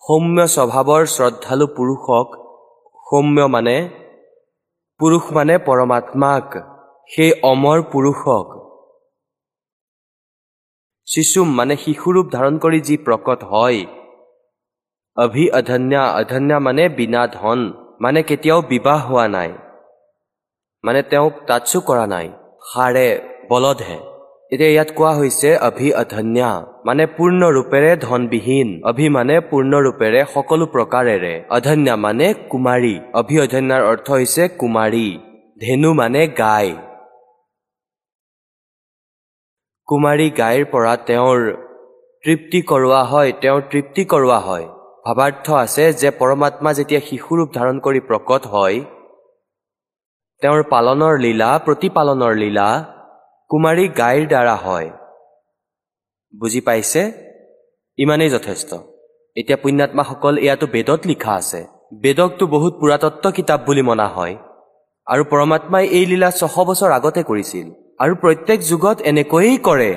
সৌম্য স্বভাৱৰ শ্ৰদ্ধালু পুৰুষক সৌম্য মানে পুৰুষ মানে পৰমাত্মাক সেই অমৰ পুৰুষক। শিশুম মানে শিশুৰূপ ধাৰণ কৰি যি প্ৰকট হয় অভি অধন্যা অধন্যা মানে বিনা ধন মানে কেতিয়াও বিবাহ হোৱা নাই মানে তেওঁক তাৎসু কৰা নাই সাৰে বলধহে এতিয়া ইয়াত কোৱা হৈছে অভি অধন্যা মানে পূৰ্ণৰূপেৰে ধনবিহীন অভি মানে পূৰ্ণৰূপেৰে সকলো প্ৰকাৰেৰে অধন্যা মানে কুমাৰী অভি অধন্যাৰ অৰ্থ হৈছে কুমাৰী ধেনু মানে গাই কুমাৰী গাইৰ পৰা তেওঁৰ তৃপ্তি কৰোৱা হয় তেওঁৰ তৃপ্তি কৰোৱা হয় ভাৱাৰ্থ আছে যে পৰমাত্মা যেতিয়া শিশুৰূপ ধাৰণ কৰি প্ৰকট হয় তেওঁৰ পালনৰ লীলা প্ৰতিপালনৰ লীলা কুমাৰী গাইৰ দ্বাৰা হয়। বুজি পাইছে? ইমানেই যথেষ্ট। এতিয়া পুণ্যাত্মাসকল এয়াতো বেদত লিখা আছে। বেদকতো বহুত পুৰাতত্ব কিতাপ বুলি মনা হয়। আৰু পৰমাত্মাই এই লীলা ছশ বছৰ আগতে কৰিছিল। আৰু প্ৰত্যেক যুগত এনেকৈয়ে কৰে।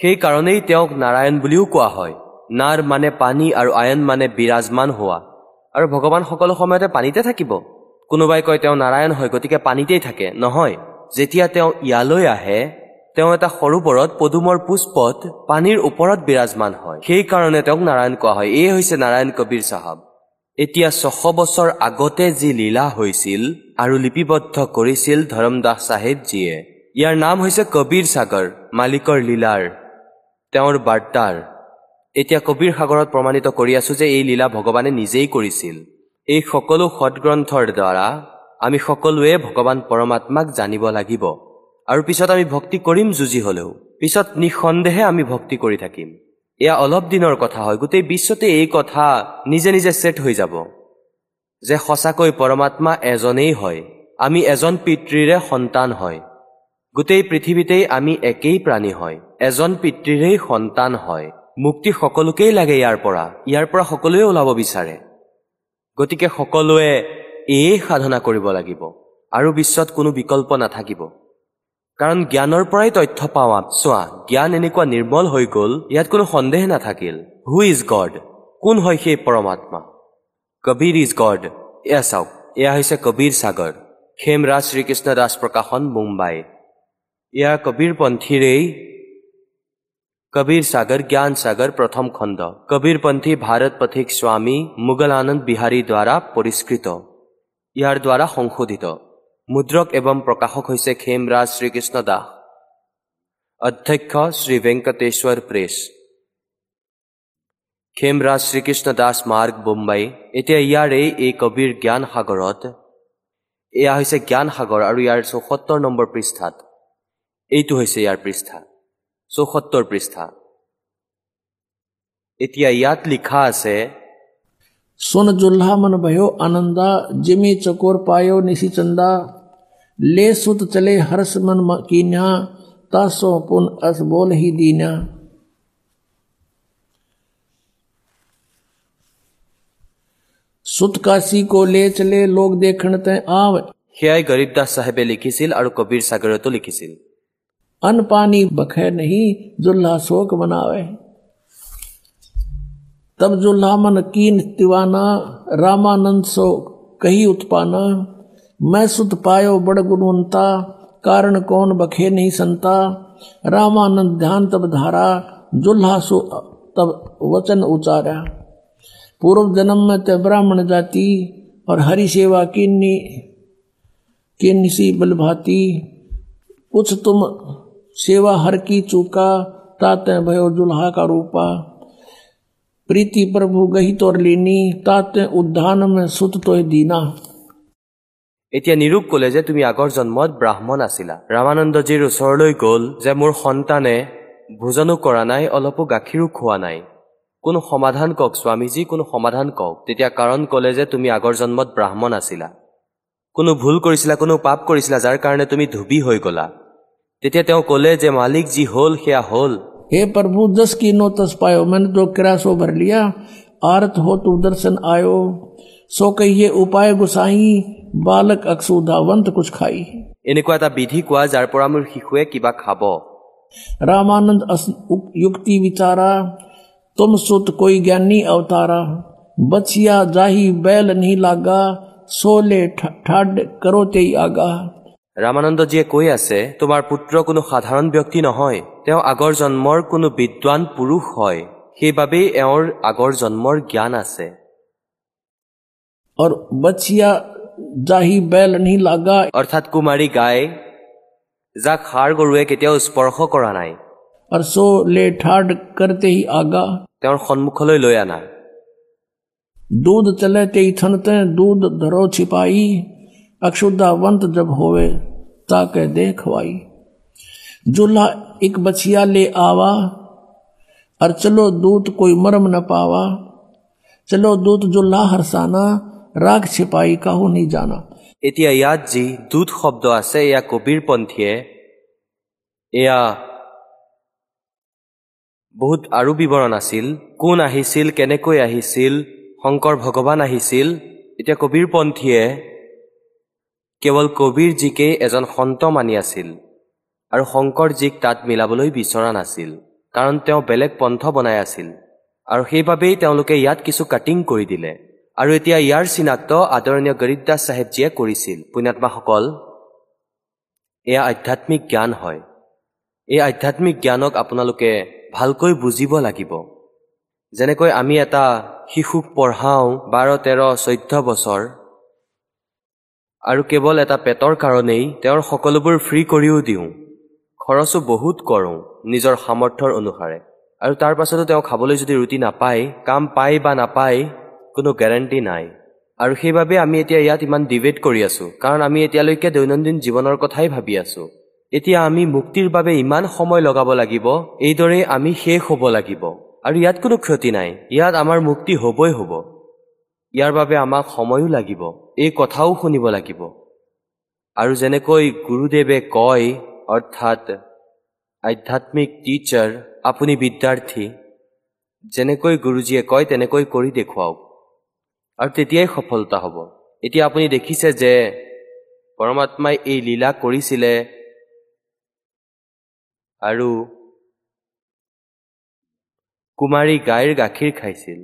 সেইকাৰণেই তেওঁক নাৰায়ণ বুলিও কোৱা হয়। নাৰ মানে পানী আৰু আয়ন মানে বিৰাজমান হোৱা। আৰু ভগৱান সকলো সময়তে পানীতে থাকিব। কোনোবাই কয় তেওঁ নাৰায়ণ হয় গতিকে পানীতেই থাকে। নহয় যেতিয়া তেওঁ ইয়ালৈ আহে তেওঁ এটা সৰোবৰত পদুমৰ পুষ্পত পানীৰ ওপৰত বিৰাজমান হয়। সেইকাৰণে তেওঁক নাৰায়ণ কোৱা হয়। এই হৈছে নাৰায়ণ কবিৰ চাহাব। এতিয়া ছশ বছৰ আগতে যি লীলা হৈছিল আৰু লিপিবদ্ধ কৰিছিল ধৰমদাস চাহেবজীয়ে ইয়াৰ নাম হৈছে কবিৰ সাগৰ মালিকৰ লীলাৰ তেওঁৰ বাৰ্তাৰ। এতিয়া কবিৰ সাগৰত প্ৰমাণিত কৰি আছো যে এই লীলা ভগৱানে নিজেই কৰিছিল। এই সকলো সৎগ্ৰন্থৰ দ্বাৰা আমি সকলোৱে ভগৱান পৰমাত্মাক জানিব লাগিব। আৰু পিছত আমি ভক্তি কৰিম যুঁজি হলেও। পিছত নিঃসন্দেহে আমি ভক্তি কৰি থাকিম। এয়া অলপ দিনৰ কথা হয় গোটেই বিশ্বতে এই কথা নিজে নিজে ছেট হৈ যাব। যে সঁচাকৈ পৰমাত্মা এজনেই হয়। আমি এজন পিতৃৰে সন্তান হয়। গোটেই পৃথিৱীতেই আমি একেই প্ৰাণী হয়। এজন পিতৃৰেই সন্তান হয়। মুক্তি সকলোকেই লাগে ইয়াৰ পৰা ইয়াৰ পৰা সকলোৱে ওলাব বিচাৰে। গতিকে সকলোৱে এই সাধনা কৰিব লাগিব আৰু বিশ্বত কোনো বিকল্প নাথাকিব। কাৰণ জ্ঞানৰ পৰাই তথ্য পাওঁ চোৱা জ্ঞান এনেকুৱা নিৰ্মল হৈ গ'ল ইয়াত কোনো সন্দেহ নাথাকিল। হু ইজ গড কোন হয় সেই পৰমাত্মা? কবিৰ ইজ গড এয়া চাওক এয়া হৈছে কবিৰ সাগৰ। খেমৰাজ শ্ৰীকৃষ্ণ দাস প্ৰকাশন মুম্বাই। এয়া কবিৰপন্থীৰেই কবিৰ সাগৰ জ্ঞান সাগৰ প্ৰথম খণ্ড কবিৰপন্থী ভাৰত পথিক স্বামী মোগল আনন্দ বিহাৰী দ্বাৰা পৰিষ্কৃত ইয়াৰ দ্বাৰা সংশোধিত মুদ্ৰক এবং প্ৰকাশক হৈছে খেমৰাজ শ্ৰীকৃষ্ণ দাস অধ্যক্ষ শ্ৰী ভেংকটেশ্বৰ প্ৰেছ খেমৰাজ শ্ৰীকৃষ্ণ দাস মাৰ্গ বোম্বাই এতিয়া ইয়াৰে এই কবিৰ জ্ঞান সাগৰত এয়া হৈছে জ্ঞান সাগৰ আৰু ইয়াৰ চৌসত্তৰ নম্বৰ পৃষ্ঠাত। এইটো হৈছে ইয়াৰ পৃষ্ঠা। চৌসত্তৰ পৃষ্ঠা এতিয়া ইয়াত লিখা আছে सुन जुल्हा मन भयो आनंदा जिमी चकोर पायो निशी चंदा ले सुत चले हर्ष मन म- कीन्या तासो पुन अस बोल ही दीना सुत काशी को ले चले लोग देखण ते आव সেয়াই গৰীবদাস চাহেবে লিখিছিল আৰু কবিৰ সাগৰতো লিখিছিল अन पानी बखे नहीं जुल्हा शोक बनावे तब जुल्हा मन कीन तिवाना रामानंद सो कही उत्पाना, मैं सुत पायो बड़ गुणवंता, कारण कौन बखे नहीं संता। रामानंद ध्यान तब धारा जुल्हा सो तब वचन उचारा। पूर्व जन्म में ते ब्राह्मण जाति, और हरि सेवा किन्नी किन्नी सी बलभाती। कुछ तुम सेवा हर की चूका ताते भयो जुल्हा का रूपा प्रीति प्रभु गही तोर लीनी ताते उद्धान में सुत तो दीना এতিয়া নিৰূপ ক'লে যে তুমি আগৰ জন্মত ব্ৰাহ্মণ আছিলা ৰামানন্দজীৰ ওচৰলৈ গ'ল যে মোৰ সন্তানে ভোজনো কৰা নাই অলপো গাখীৰো খোৱা নাই কোনো সমাধান কওক স্বামীজী কোনো সমাধান কওক তেতিয়া কাৰণ ক'লে যে তুমি আগৰ জন্মত ব্ৰাহ্মণ আছিলা কোনো ভুল কৰিছিলা কোনো পাপ কৰিছিলা যাৰ কাৰণে তুমি ধুবি হৈ গ'লা তেতিয়া তেওঁ ক'লে যে মালিক যি হ'ল সেয়া হ'ল हे प्रभु दस की नो तस पायो मैंने तो किरा सो भर लिया आरत हो तू दर्शन आयो सो कहिए उपाय गुसाई बालक अक्सुधावंत कुछ खाई এনেকুৱা এটা বিধি কোৱা যাৰ পৰা মোৰ শিশুৱে কিবা খাব रामानंद अस- उक- युक्ति विचारा तुम सुत कोई ज्ञानी अवतारा बचिया जाही बैल नहीं लागा सोले ठा- ठाड करो ते आगा ৰামানন্দজীয়ে কৈ আছে তোমাৰ পুত্ৰ কোনো সাধাৰণ ব্যক্তি নহয় তেওঁ আগৰ জন্মৰ কোনো বিদ্বান পুৰুষ হয় সেইবাবেই এওঁৰ আগৰ জন্মৰ জ্ঞান আছে। অৰ্থাৎ কুমাৰী গাই যাক সাৰ গৰুৱে কেতিয়াও স্পৰ্শ কৰা নাই। তেওঁৰ সন্মুখলৈ লৈ আনা। দুধ তেলে তেই থনতে দুধ ধৰ চিপাহী अक्षुदावंत जब होवे ताके देखवाई जुल्हा एक बछिया ले आवा और चलो दूत कोई मरम न पावा चलो दूत जुल्हा हरसाना राग छिपाई काहू नहीं जाना এতিয়া ইয়াত যি দূত শব্দ আছে এয়া কবিৰপন্থীয়ে এয়া বহুত আৰু বিৱৰণ আছিল কোন আহিছিল কেনেকৈ আহিছিল শংকৰ ভগৱান আহিছিল এতিয়া কবিৰপন্থীয়ে কেৱল কবিৰজীকেই এজন সন্ত মানি আছিল আৰু শংকৰজীক তাত মিলাবলৈ বিচৰা নাছিল কাৰণ তেওঁ বেলেগ পন্থ বনাই আছিল আৰু সেইবাবেই তেওঁলোকে ইয়াত কিছু কাটিং কৰি দিলে। আৰু এতিয়া ইয়াৰ চিনাক্ত আদৰণীয় গৰিবদাস চাহেবজীয়ে কৰিছিল। পুণ্যাত্মাসকল এয়া আধ্যাত্মিক জ্ঞান হয়। এই আধ্যাত্মিক জ্ঞানক আপোনালোকে ভালকৈ বুজিব লাগিব। যেনেকৈ আমি এটা শিশুক পঢ়াওঁ বাৰ তেৰ চৈধ্য বছৰ আৰু কেৱল এটা পেটৰ কাৰণেই তেওঁৰ সকলোবোৰ ফ্ৰী কৰিও দিওঁ। খৰচো বহুত কৰোঁ নিজৰ সামৰ্থ্যৰ অনুসাৰে। আৰু তাৰ পাছতো তেওঁ খাবলৈ যদি ৰুটি নাপায় কাম পায় বা নাপায় কোনো গেৰাণ্টি নাই। আৰু সেইবাবে আমি এতিয়া ইয়াত ইমান ডিবেট কৰি আছো কাৰণ আমি এতিয়ালৈকে দৈনন্দিন জীৱনৰ কথাই ভাবি আছো। এতিয়া আমি মুক্তিৰ বাবে ইমান সময় লগাব লাগিব এইদৰে আমি শেষ হ'ব লাগিব। আৰু ইয়াত কোনো ক্ষতি নাই ইয়াত আমাৰ মুক্তি হ'বই হ'ব। ইয়াৰ বাবে আমাক সময়ো লাগিব। এই কথাও শুনিব লাগিব। আৰু যেনেকৈ গুৰুদেৱে কয় অৰ্থাৎ আধ্যাত্মিক টিচাৰ আপুনি বিদ্যাৰ্থী। যেনেকৈ গুৰুজীয়ে কয় তেনেকৈ কৰি দেখুৱাওক। আৰু তেতিয়াই সফলতা হ'ব। এতিয়া আপুনি দেখিছে যে পৰমাত্মাই এই লীলা কৰিছিলে আৰু কুমাৰী গাইৰ গাখীৰ খাইছিল।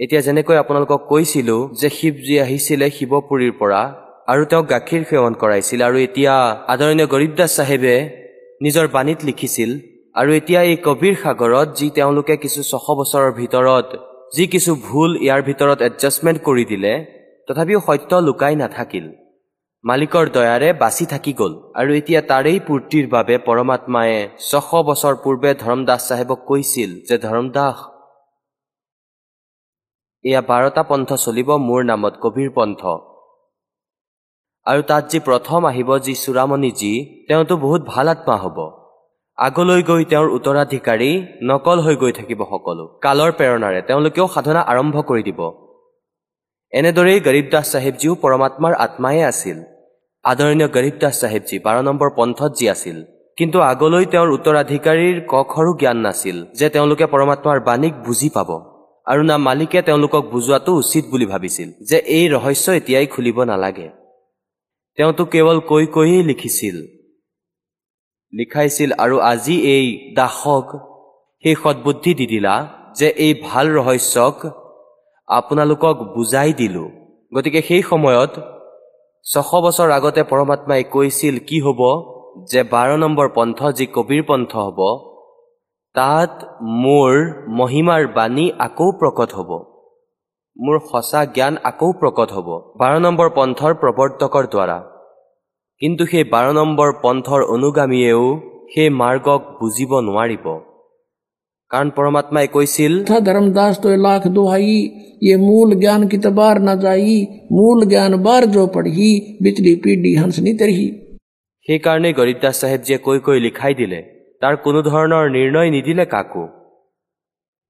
এতিয়া যেনেকৈ আপোনালোকক কৈছিলো যে শিৱজী আহিছিলে শিৱপুৰীৰ পৰা আৰু তেওঁক গাখীৰ সেৱন কৰাইছিল আৰু এতিয়া আদৰণীয় গৰীবদাস চাহেবে নিজৰ বাণীত লিখিছিল আৰু এতিয়া এই কবিৰ সাগৰত যি তেওঁলোকে কিছু ছশ বছৰৰ ভিতৰত যি কিছু ভুল ইয়াৰ ভিতৰত এডজাষ্টমেণ্ট কৰি দিলে তথাপিও সত্য লুকাই নাথাকিল। মালিকৰ দয়াৰে বাচি থাকি গ'ল আৰু এতিয়া তাৰেই পূৰ্তিৰ বাবে পৰমাত্মায়ে ছশ বছৰ পূৰ্বে ধৰমদাস চাহেবক কৈছিল যে ধৰমদাস এয়া বাৰটা পন্থ চলিব মোৰ নামত কবিৰ পন্থ। আৰু তাত যি প্ৰথম আহিব যি চূড়ামণিজী তেওঁতো বহুত ভাল আত্মা হ'ব। আগলৈ গৈ তেওঁৰ উত্তৰাধিকাৰী নকল হৈ গৈ থাকিব সকলো। কালৰ প্ৰেৰণাৰে তেওঁলোকেও সাধনা আৰম্ভ কৰি দিব। এনেদৰেই গৰীবদাস চাহেবজীও পৰমাত্মাৰ আত্মাই আছিল। আদৰণীয় গৰীবদাস চাহেবজী বাৰ নম্বৰ পন্থত যি আছিল কিন্তু আগলৈ তেওঁৰ উত্তৰাধিকাৰীৰ কখৰো জ্ঞান নাছিল যে তেওঁলোকে পৰমাত্মাৰ বাণীক বুজি পাব। আৰু না মালিকে তেওঁলোকক বুজোৱাটো উচিত বুলি ভাবিছিল যে এই ৰহস্য এতিয়াই খুলিব নালাগে। তেওঁতো কেৱল কৈ কৈয়ে লিখিছিল। লিখাইছিল আৰু আজি এই দাসক সেই সদ্বুদ্ধি দি দিলা যে এই ভাল ৰহস্যক আপোনালোকক বুজাই দিলো। গতিকে সেই সময়ত ছশ বছৰ আগতে পৰমাত্মাই কৈছিল কি হ'ব যে বাৰ নম্বৰ পন্থ যি কবিৰ পন্থ হ'ব তাত মোৰ মহিমাৰ বাণী আকৌ প্ৰকট হ'ব মোৰ সঁচা জ্ঞান আকৌ প্ৰকট হ'ব বাৰ নম্বৰ পন্থৰ প্ৰৱৰ্তকৰ দ্বাৰা কিন্তু সেই বাৰ নম্বৰ পন্থৰ অনুগামীয়েও সেই মাৰ্গক বুজিব নোৱাৰিব কাৰণ পৰমাত্মাই কৈছিল था धर्मदास तो लाख दुहाई ये मूल ज्ञान की तबार न जाई मूल ज्ञान बार जो पढ़ी बिचली पीढ़ी हंसनी तरही সেইকাৰণে গৰীবদাস চাহেবজীয়ে কৈ কৈ লিখাই দিলে তাৰ কোনো ধৰণৰ নিৰ্ণয় নিদিলে কাকো।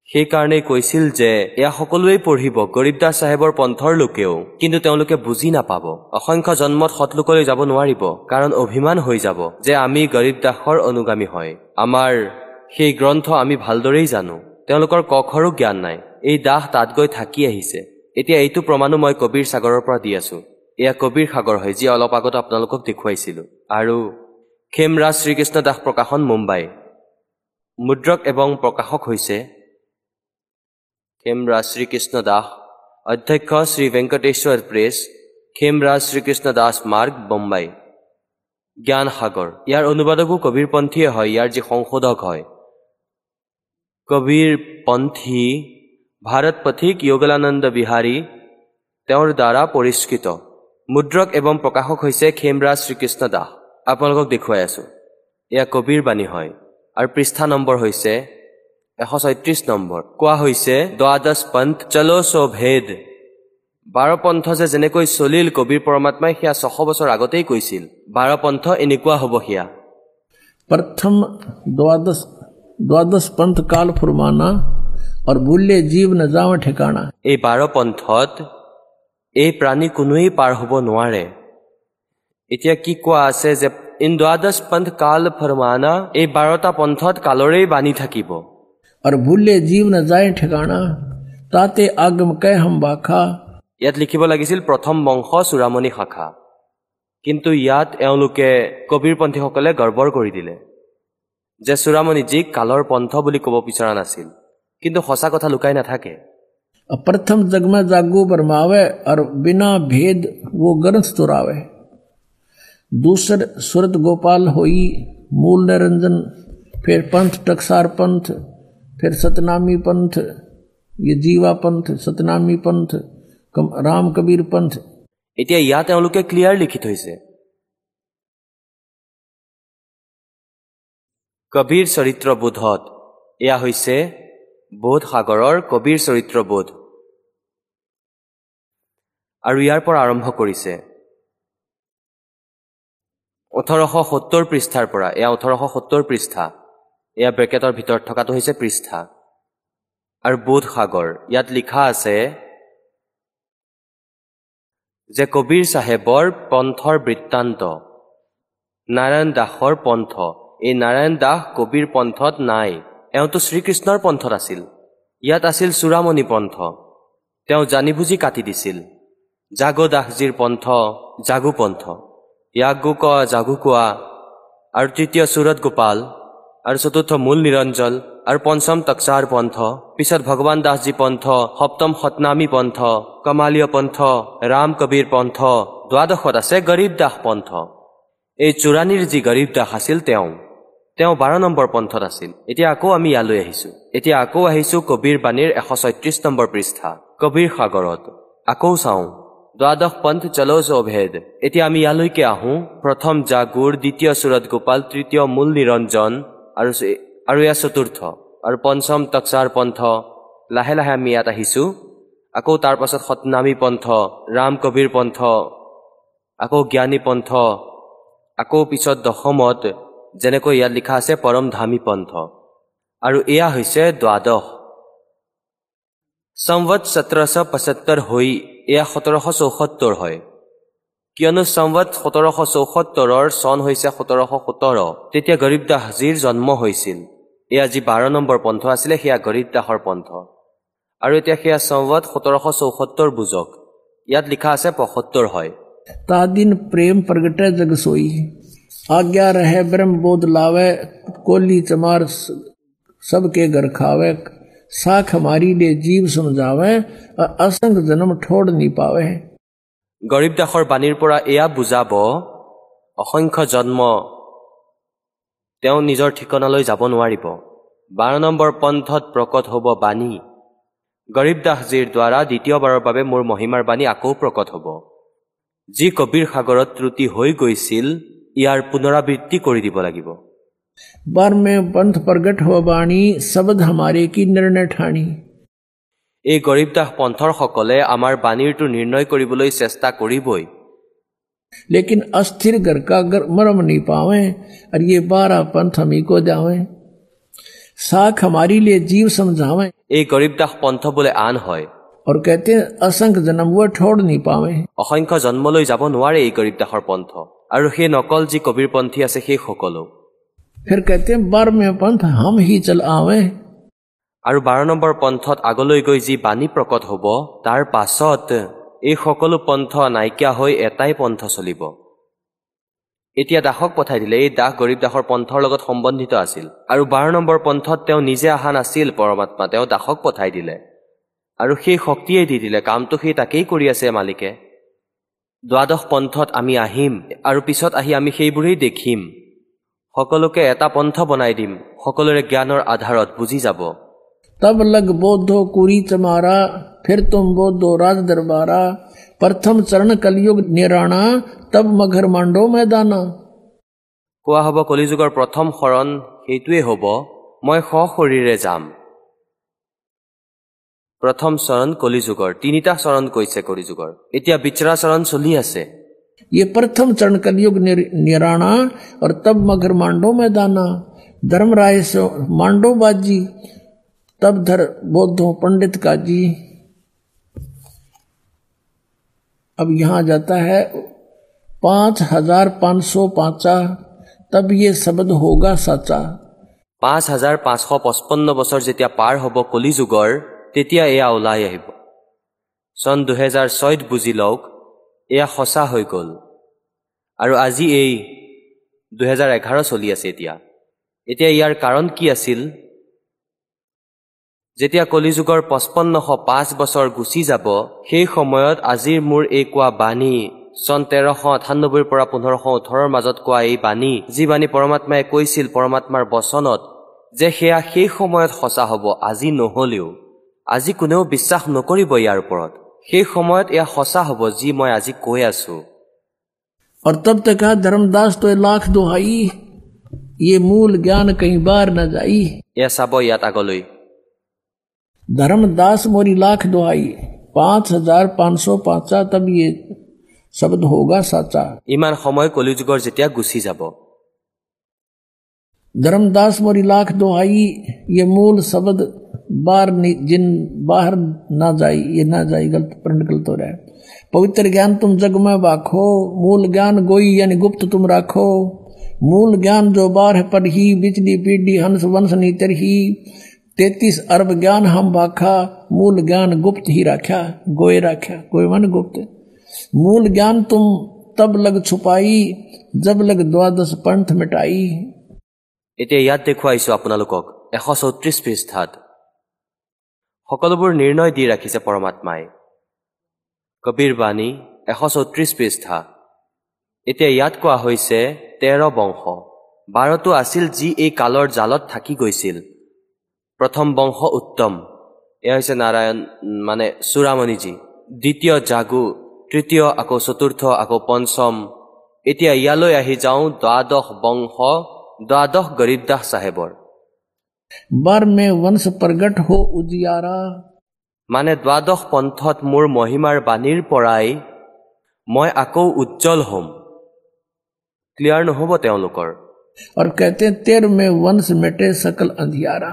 সেইকাৰণেই কৈছিল যে এয়া সকলোৱেই পঢ়িব গৰীবদাস চাহেবৰ পন্থৰ লোকেও কিন্তু তেওঁলোকে বুজি নাপাব। অসংখ্য জন্মত সৎলোকলৈ যাব নোৱাৰিব কাৰণ অভিমান হৈ যাব যে আমি গৰীব দাসৰ অনুগামী হয়। আমাৰ সেই গ্ৰন্থ আমি ভালদৰেই জানো। তেওঁলোকৰ কখৰো জ্ঞান নাই। এই দাস তাত গৈ থাকি আহিছে। এতিয়া এইটো প্ৰমাণো মই কবিৰ সাগৰৰ পৰা দি আছো। এয়া কবিৰ সাগৰ হয় যি অলপ আগত আপোনালোকক দেখুৱাইছিলো। আৰু খেমৰাজ শ্ৰীকৃষ্ণ দাস প্ৰকাশন মুম্বাই। মুদ্ৰক এবং প্ৰকাশক হৈছে খেমৰাজ শ্ৰীকৃষ্ণ দাস অধ্যক্ষ শ্ৰী ভেংকটেশ্বৰ প্ৰেছ খেমৰাজ শ্ৰীকৃষ্ণ দাস মাৰ্গ বোম্বাই জ্ঞান সাগৰ। ইয়াৰ অনুবাদকো কবিৰ পন্থীয়ে হয় ইয়াৰ যি সংশোধক হয়। কবিৰ পন্থী ভাৰত পথিক যোগলানন্দ বিহাৰী তেওঁৰ দ্বাৰা পৰিষ্কৃত। মুদ্ৰক এবং প্ৰকাশক হৈছে খেমৰাজ শ্ৰীকৃষ্ণ দাস। আপোনালোকক দেখুৱাই আছোঁ। এয়া কবিৰ বাণী হয় আৰু পৃষ্ঠা নম্বৰ হৈছে এশ ছয়ত্ৰিছ নম্বৰ। কোৱা হৈছে দ্বাদশ পন্থ চলো চ' ভেদ। বাৰ পন্থ যে যেনেকৈ চলিল কবিৰ পৰমাত্মাই সেয়া ছশ বছৰ আগতেই কৈছিল। বাৰ পন্থ এনেকুৱা হ'ব সেয়া। প্ৰথম দ্বাদশ দ্বাদশ পন্থ কাল ফুৰমানা আৰু বুল্য জীৱ নাযাওঁ ঠিকানা। এই বাৰ পন্থত এই প্ৰাণী কোনোৱেই পাৰ হ'ব নোৱাৰে। এতিয়া কি কোৱা আছে যে ইন্দ্ৰাদশ পন্থ কাল ফৰমানা এই বাৰটা পন্থত কালৰেই বাণী থাকিব। আৰু ভুলে জীৱ নাযায় ঠিকানা তাতে আগম কে হম বাখা। ইয়াত লিখিব লাগিছিল প্ৰথম বংশ চূড়ামণি শাখা। কিন্তু ইয়াত এওঁলোকে কবিৰপন্থীসকলে গৰ্বৰ কৰি দিলে যে চূড়ামণিজীক কালৰ পন্থ বুলি ক'ব বিচৰা নাছিল। কিন্তু সঁচা কথা লুকাই নাথাকে। প্ৰথম জগমা জাগু বৰমাৱে আৰু বিনা ভেদ গ্ৰন্থ তোৰাৱে दूसर सुरत गोपाल होई मूल निरंजन फिर पंथ टकसार पंथ फिर सतनामी पंथ ये जीवा पंथ सतनामी पंथ कम- राम कबीर पंथ এতিয়া ইয়াত তেওঁলোকে ক্লিয়াৰ লিখি থৈছে কবিৰ চৰিত্ৰবোধত এয়া হৈছে বোধ সাগৰৰ কবিৰ চৰিত্ৰবোধ আৰু ইয়াৰ পৰা আৰম্ভ কৰিছে ওঠৰশ সত্তৰ পৃষ্ঠাৰ পৰা এয়া ওঠৰশ সত্তৰ পৃষ্ঠা। এয়া ব্ৰেকেটৰ ভিতৰত থকাটো হৈছে পৃষ্ঠা। আৰু বোধ সাগৰ ইয়াত লিখা আছে যে কবিৰ চাহেবৰ পন্থৰ বৃত্তান্ত নাৰায়ণ দাসৰ পন্থ। এই নাৰায়ণ দাস কবিৰ পন্থত নাই। এওঁতো শ্ৰীকৃষ্ণৰ পন্থত আছিল। ইয়াত আছিল চূড়ামণি পন্থ। তেওঁ জানি বুজি কাটি দিছিল। জাগো দাসজীৰ পন্থ জাগু পন্থ। ইয়াগু ক জাগু কোৱা আৰু তৃতীয় সুৰত গোপাল আৰু চতুৰ্থ মূল নিৰঞ্জন আৰু পঞ্চম তক্সাৰ পন্থ পিছত ভগৱান দাসজী পন্থ সপ্তম সতনামী পন্থ কমালীয় পন্থ ৰাম কবিৰ পন্থ দ্বাদশত আছে গৰীব দাস পন্থ এই চোৰাণীৰ যি গৰীব দাস আছিল তেওঁ তেওঁ বাৰ নম্বৰ পন্থত আছিল। এতিয়া আকৌ আমি ইয়ালৈ আহিছো। এতিয়া আকৌ আহিছো কবিৰ বাণীৰ এশ ছয়ত্ৰিশ নম্বৰ পৃষ্ঠা কবিৰ সাগৰত। আকৌ চাওঁ। দ্বাদশ পন্থ চলো ভেদ। এতিয়া আমি ইয়ালৈকে আহোঁ। প্ৰথম জাগুৰ দ্বিতীয় সুৰত গোপাল তৃতীয় মূল নিৰঞ্জন আৰু আৰু এয়া চতুৰ্থ। আৰু পঞ্চম তক্সাৰ পন্থ। লাহে লাহে আমি ইয়াত আহিছো। আকৌ তাৰ পাছত সতনামী পন্থ ৰাম কবিৰ পন্থ আকৌ জ্ঞানী পন্থ আকৌ পিছত দশমত যেনেকৈ ইয়াত লিখা আছে পৰম ধামী পন্থ। আৰু এয়া হৈছে দ্বাদশ। সম্বত সোতৰশ পঁচত্তৰ হৈ এয়া সোতৰশ চৌসত্তৰ হয় কিয়নো সম্বত সোতৰশ চৌসত্তৰৰ চন হৈছে সোতৰশ সোতৰ তেতিয়া গৰীব দাসজীৰ জন্ম হৈছিল এয়া যি বাৰ নম্বৰ পন্থ আছিলে সেয়া গৰীব দাসৰ পন্থ আৰু এতিয়া সেয়া সম্বত সোতৰশ চৌসত্তৰ বুজক ইয়াত লিখা আছে পঁসত্তৰ হয় ता दिन प्रेम प्रगटे जग सोई आज्ञा रहे ब्रह्म बोध लावे कोली चमार स- सबके घर खावे साख हमारी ले जीव समझावे और असंग जन्म ठोड़ नहीं पावे গৰীব দাসৰ বাণীৰ পৰা এয়া বুজাব অসংখ্য জন্ম তেওঁ নিজৰ ঠিকনালৈ যাব নোৱাৰিব বাৰ নম্বৰ পন্থত প্ৰকট হ'ব বাণী গৰীব দাসজীৰ দ্বাৰা দ্বিতীয়বাৰৰ বাবে মোৰ মহিমাৰ বাণী আকৌ প্ৰকট হ'ব যি কবিৰ সাগৰত ত্ৰুটি হৈ গৈছিল ইয়াৰ পুনৰাবৃত্তি কৰি দিব লাগিব बारहवें पंथ प्रगट हो वाणी शब्द हमारे की निर्णय ठाणी এই গৰীব দাস পন্থৰসকলে আমাৰ বাণীৰটো নিৰ্ণয় কৰিবলৈ চেষ্টা কৰিবই लेकिन अस्थिर घर का गर मरम नहीं पावे और ये बारह पंथ हम ही को जावे साख हमारी लिए जीव समझावे এই গৰীব দাস পন্থ বোলে আন হয় और कहते हैं असंख्य जन्म वो छोड़ नहीं पावे অসংখ্য জন্মলৈ যাব নোৱাৰে এই গৰীব দাসৰ পন্থ আৰু সেই নকল যি কবিৰ পন্থী আছে সেই সকলো फिर कहते हैं बारहवें पंथ हम ही चल आवे আৰু বাৰ নম্বৰ পন্থত আগলৈ গৈ যি বাণী প্ৰকট হ'ব তাৰ পাছত এই সকলো পন্থ নাইকিয়া হৈ এটাই পন্থ চলিব এতিয়া দাসক পঠাই দিলে এই দাস গৰীব দাসৰ পন্থৰ লগত সম্বন্ধিত আছিল আৰু বাৰ নম্বৰ পন্থত তেওঁ নিজে অহা নাছিল পৰমাত্মা তেওঁ দাসক পঠাই দিলে আৰু সেই শক্তিয়ে দি দিলে কামটো সেই তাকেই কৰি আছে মালিকে দ্বাদশ পন্থত আমি আহিম আৰু পিছত আহি আমি সেইবোৰেই দেখিম সকলোকে এটা পন্থ বনাই দিম। সকলোৰে জ্ঞানৰ আধাৰত বুজি যাব। তব লগ বৌদ্ধ কুৰি ফিৰ তুম বৌদ্ধ ৰাজ দৰবাৰা। প্ৰথম চৰণ কলিযুগ নিৰাণা তব মঘৰ মাণ্ডো কোৱা হ'ব কলিযুগৰ প্ৰথম শৰণ সেইটোৱেই হ'ব মই স শৰীৰে যাম। প্ৰথম চৰণ কলিযুগৰ তিনিটা চৰণ কৈছে কলিযুগৰ। এতিয়া বিচৰাচৰণ চলি আছে। ये प्रथम चरण कलयुग निर- निराणा और तब मगर मांडो मैदाना धर्म राय सो मांडो बाजी तब धर बोधो पंडित काजी अब यहां जाता है पांच हजार पांच सौ पांचा तब ये शब्द होगा साचा পাঁচ হাজাৰ পাঁচশ পঁচপন্ন বছৰ যেতিয়া পাৰ হ'ব কলিযুগৰ তেতিয়া এয়া ওলাই আহিব চন দুহেজাৰ ছয়ত বুজি লওক এয়া সঁচা হৈ গ'ল। আৰু আজি এই দুহেজাৰ এঘাৰ চলি আছে এতিয়া। এতিয়া ইয়াৰ কাৰণ কি আছিল? যেতিয়া কলিযুগৰ পঁচপন্নশ পাঁচ বছৰ গুচি যাব সেই সময়ত আজিৰ মোৰ এই কোৱা বাণী চন তেৰশ আঠান্নব্বৈৰ পৰা পোন্ধৰশ ওঠৰৰ মাজত কোৱা এই বাণী যি বাণী পৰমাত্মাই কৈছিল পৰমাত্মাৰ বচনত যে সেয়া সেই সময়ত সঁচা হ'ব আজি নহ'লেও আজি কোনেও বিশ্বাস নকৰিব ইয়াৰ ওপৰত। সেই সময়ত এয়া সঁচা হ'ব যি মই আজি কৈ আছো और तब तक कहा धर्मदास तो लाख दुहाई ये मूल ज्ञान कहीं बार न जाई এয়া চাব ইয়াত আগলৈ धर्मदास मोरी लाख दुहाई पांच हजार पांच सौ पांचा तब ये शब्द होगा साचा ইমান সময় কলিযুগৰ যেতিয়া গুচি যাব धर्मदास मोरी लाख दुहाई ये मूल शब्द बाहर नि- जिन बाहर ना जाई ये ना जाई गलत प्रिंट गलत हो रहा है पवित्र ज्ञान तुम जग में बाखो मूल ज्ञान गोई यानी गुप्त तुम राखो मूल ज्ञान जो बार है पर ही बिजली पीढ़ी हंस वंश नीतर ही तैतीस अरब ज्ञान हम बाखा मूल ज्ञान गुप्त ही राख्या गोए राख्या गोए मन गुप्त मूल ज्ञान तुम तब लग छुपाई जब लग द्वादश पंथ मिटाई এতিয়া ইয়াত দেখুৱাইছো আপোনালোকক এশ চৌত্ৰিশ পৃষ্ঠাত সকলোবোৰ নিৰ্ণয় দি ৰাখিছে পৰমাত্মাই। কবিৰ বাণী এশ চৌত্ৰিশ পৃষ্ঠা। এতিয়া ইয়াত কোৱা হৈছে তেৰ বংশ। বাৰটো আছিল যি এই কালৰ জালত থাকি গৈছিল। প্ৰথম বংশ উত্তম। এয়া হৈছে নাৰায়ণ মানে চূড়ামণিজী দ্বিতীয় জাগু তৃতীয় আকৌ চতুৰ্থ আকৌ পঞ্চম। এতিয়া ইয়ালৈ আহি যাওঁ দ্বাদশ বংশ দ্বাদশ গৰীবদাস চাহেবৰ। बर में वंश प्रगट हो उजियारा মানে দ্বাদশ পন্থত মোৰ মহিমাৰ বাণীৰ পৰাই মই আকৌ উজ্জ্বল হ'ম ক্লিয়াৰ নহ'ব তেওঁলোকৰ और कहते हैं तेर में वंश मिटे सकल अंधियारा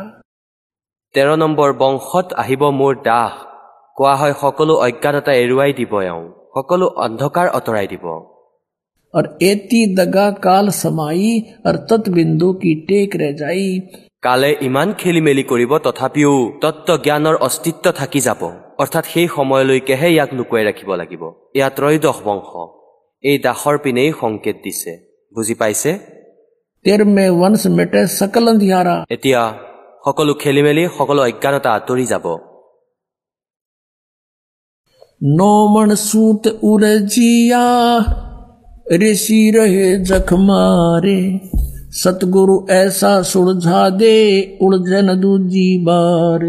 তেৰ নম্বৰ বংশত আহিব মোৰ দাস কোৱা হয় সকলো অজ্ঞানতা এৰুৱাই দিব এওঁ সকলো অন্ধকাৰ আঁতৰাই দিব और एती दगा काल समाई और तत् बिंदु की टेक रह जाई কালে ইমান খেলি মেলি কৰিব তথাপিও তত্ত্ব জ্ঞানৰ অস্তিত্ব থাকি যাব অৰ্থাৎ সেই সময়লৈকেহে ইয়াক লুকুৱাই ৰাখিব লাগিব এয়া ত্ৰয়োদশ বংশ এই দাসৰ পিনেই সংকেত দিছে বুজি পাইছে तेर में वंश मिटे सकल अंधियारा এতিয়া সকলো খেলি মেলি সকলো অজ্ঞানতা আঁতৰি যাব नौ मन सूत उरजिया ऋषि रहे जख मारे सतगुरु ऐसा सुलझा दे उलझन दूजी बार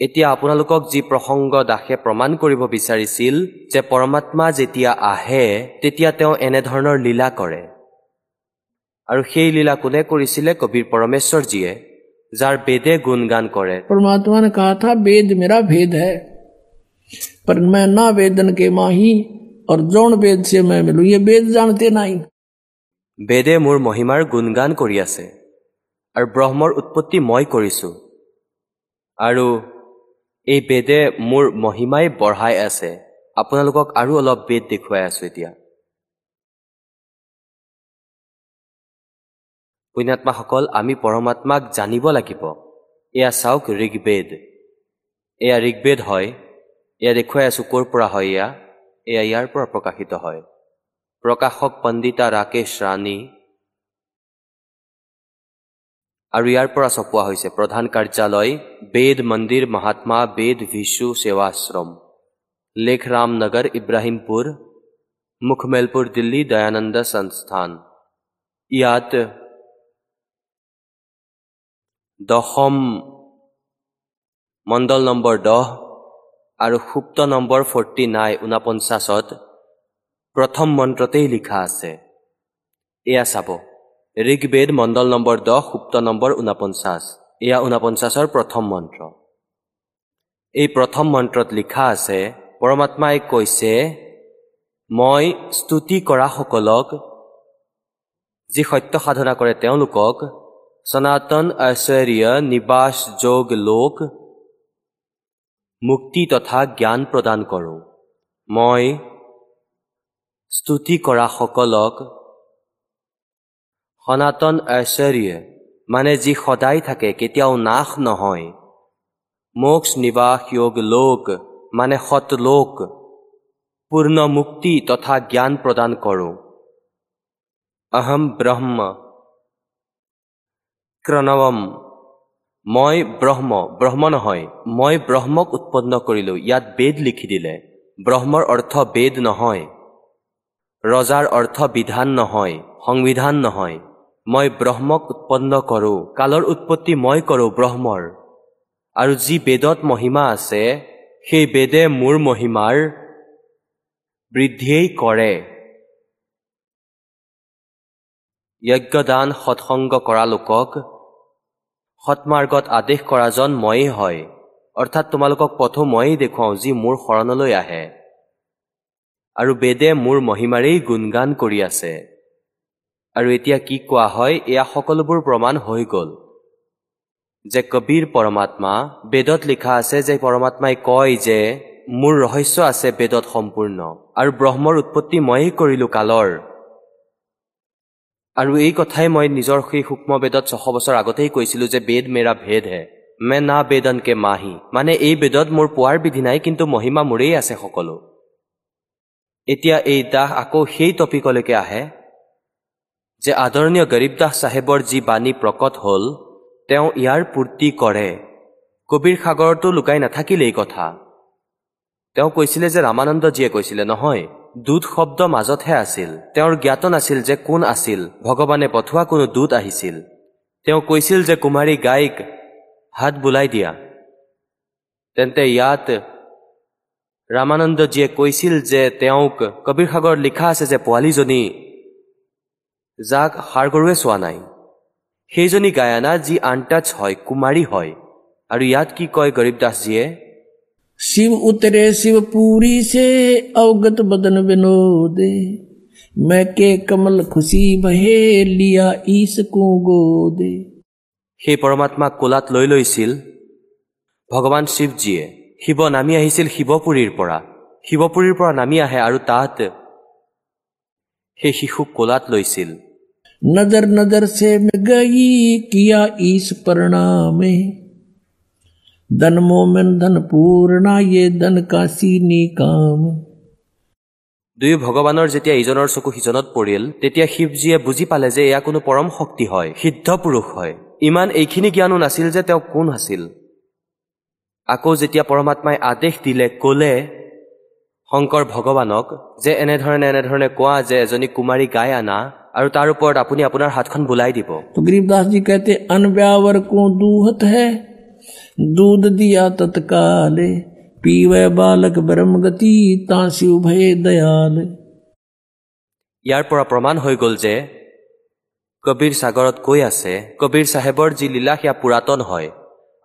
এতিয়া আপোনালোকক যি প্ৰসংগ দাসে প্ৰমাণ কৰিব বিচাৰিছিল যে পৰমাত্মা যেতিয়া আহে তেতিয়া তেওঁ এনেধৰণৰ লীলা কৰে আৰু সেই লীলা কোনে কৰিছিলে কবিৰ পৰমেশ্বৰজীয়ে যাৰ বেদে গুণগান কৰে परमात्मा ने कहा था वेद मेरा भेद है पर मैं ना वेदन के माही और जौन वेद से मैं मिलूं ये वेद जानते नहीं বেদে মোৰ মহিমাৰ গুণগান কৰি আছে আৰু ব্ৰহ্মৰ উৎপত্তি মই কৰিছো। আৰু এই বেদে মোৰ মহিমাই বঢ়াই আছে। আপোনালোকক আৰু অলপ বেদ দেখুৱাই আছো এতিয়া। পুণ্যাত্মাসকল আমি পৰমাত্মাক জানিব লাগিব। এয়া চাওক ঋগবেদ। এয়া ঋগবেদ হয়। এয়া দেখুৱাই আছো ক'ৰ পৰা হয় এয়া? এয়া ইয়াৰ পৰা প্ৰকাশিত হয়। প্ৰকাশক পণ্ডিতা ৰাকেশ ৰাণী আৰু ইয়াৰ পৰা চপোৱা হৈছে প্ৰধান কাৰ্যালয় বেদ মন্দিৰ মহাত্মা বেদ ভিষু সেৱাশ্ৰম লেখ ৰামনগৰ ইব্ৰাহিমপুৰ মুখমেলপুৰ দিল্লী দয়ানন্দ সংস্থান ইয়াত দশম মণ্ডল নম্বৰ দহ আৰু সুপ্ত নম্বৰ ফৰ্টি নাইন ঊনপঞ্চাছত প্ৰথম মন্ত্ৰতেই লিখা আছে। এয়া চাব। ঋগবেদ মণ্ডল নম্বৰ দহ সুপ্ত নম্বৰ ঊনপঞ্চাছ। এয়া ঊনপঞ্চাছৰ প্ৰথম মন্ত্ৰ। এই প্ৰথম মন্ত্ৰত লিখা আছে পৰমাত্মাই কৈছে মই স্তুতি কৰাসকলক যি সত্য সাধনা কৰে তেওঁলোকক সনাতন ঐশ্বৰ্য নিবাস যোগ লোক মুক্তি তথা জ্ঞান প্ৰদান কৰোঁ। মই স্তুতি কৰাসকলক সনাতন ঐশ্বৰ্য মানে যি সদায় থাকে কেতিয়াও নাশ নহয়। মোক্ষ নিবাস যোগ লোক মানে সতলোক পূৰ্ণ মুক্তি তথা জ্ঞান প্ৰদান কৰোঁ। অহম ব্ৰহ্ম। ক্ৰণৱম মই ব্ৰহ্ম ব্ৰহ্ম নহয় মই ব্ৰহ্মক উৎপন্ন কৰিলোঁ ইয়াত বেদ লিখি দিলে। ব্ৰহ্মৰ অৰ্থ বেদ নহয়। ৰজাৰ অৰ্থ বিধান নহয় সংবিধান নহয়। মই ব্ৰহ্মক উৎপন্ন কৰোঁ কালৰ উৎপত্তি মই কৰোঁ ব্ৰহ্মৰ। আৰু যি বেদত মহিমা আছে সেই বেদে মোৰ মহিমাৰ বৃদ্ধিয়েই কৰে। যজ্ঞদান সৎসংগ কৰা লোকক সৎমাৰ্গত আদেশ কৰাজন ময়েই হয়। অৰ্থাৎ তোমালোকক পথো ময়েই দেখুৱাওঁ যি মোৰ শৰণলৈ আহে। আৰু বেদে মোৰ মহিমাৰেই গুণগান কৰি আছে। আৰু এতিয়া কি কোৱা হয় এয়া সকলোবোৰ প্ৰমাণ হৈ গ'ল। যে কবীৰ পৰমাত্মা বেদত লিখা আছে যে পৰমাত্মাই কয় যে মোৰ ৰহস্য আছে বেদত সম্পূৰ্ণ আৰু ব্ৰহ্মৰ উৎপত্তি ময়েই কৰিলোঁ কালৰ। আৰু এই কথাই মই নিজৰ সেই সূক্ষ্ম বেদত ছশ বছৰ আগতেই কৈছিলোঁ যে বেদ মেৰা ভেদ হে মে না বেদন কে মাহি। মানে এই বেদত মোৰ পোৱাৰ বিধি নাই কিন্তু মহিমা মোৰেই আছে সকলো। এতিয়া এই দাস আকৌ সেই টপিকলৈকে আহে যে আদৰণীয় গৰীবদাস চাহেবৰ যি বাণী প্ৰকট হ'ল তেওঁ ইয়াৰ পূৰ্তি কৰে। কবিৰ সাগৰতো লুকাই নাথাকিল এই কথা। তেওঁ কৈছিলে যে ৰামানন্দজীয়ে কৈছিলে নহয় দূত শব্দ মাজতহে আছিল। তেওঁৰ জ্ঞাত নাছিল যে কোন আছিল। ভগৱানে পঠোৱা কোনো দূত আহিছিল। তেওঁ কৈছিল যে কুমাৰী গাইক হাত বোলাই দিয়া। তেন্তে ইয়াত ৰামানন্দজীয়ে কৈছিল যে তেওঁক কবিৰ সাগৰত লিখা আছে যে পোৱালীজনী যাক সাৰগৰুৱে চোৱা নাই সেইজনী গায়ানা যি আনটাচ হয় কুমাৰী হয় আৰু ইয়াত কি কয় গৰীব দাসজীয়ে শিৱ উতৰে শিৱ পুৰিছে অৱগত বদন বিনোদে মেকে কমল খুচি বহে লিয়া ইচ কোগোদে সেই পৰমাত্মাক কোলাত লৈ লৈছিল ভগৱান শিৱজীয়ে শিৱ নামি আহিছিল শিৱপুৰীৰ পৰা। শিৱপুৰীৰ পৰা নামি আহে আৰু তাত সেই শিশুক কোলাত লৈছিল। নজৰ নজৰ কিয়া প্ৰণামে ধন মোমেন ধন পূৰ্ণা য়ে ধন কাশী দুয়ো ভগৱানৰ যেতিয়া ইজনৰ চকু সিজনত পৰিল তেতিয়া শিৱজীয়ে বুজি পালে যে এয়া কোনো পৰম শক্তি হয় সিদ্ধ পুৰুষ হয়। ইমান এইখিনি জ্ঞানো নাছিল যে তেওঁ কোন আছিল। আকৌ যেতিয়া পৰমাত্মাই আদেশ দিলে ক'লে শংকৰ ভগৱানক যে এনেধৰণে এনেধৰণে কোৱা যে এজনী কুমাৰী গাই আনা আৰু তাৰ ওপৰত আপুনি আপোনাৰ হাতখন বোলাই দিব। গ্ৰীবদাসজী কেতে আন বেয়াৱৰ দুহত হে? দুধ দিয়া তৎকালে পিৱে বালক ব্ৰহ্মগতি দয়াল। ইয়াৰ পৰা প্ৰমাণ হৈ গ'ল যে কবিৰ সাগৰত কৈ আছে। কবিৰ চাহেবৰ যি লীলা সেয়া পুৰাতন হয়।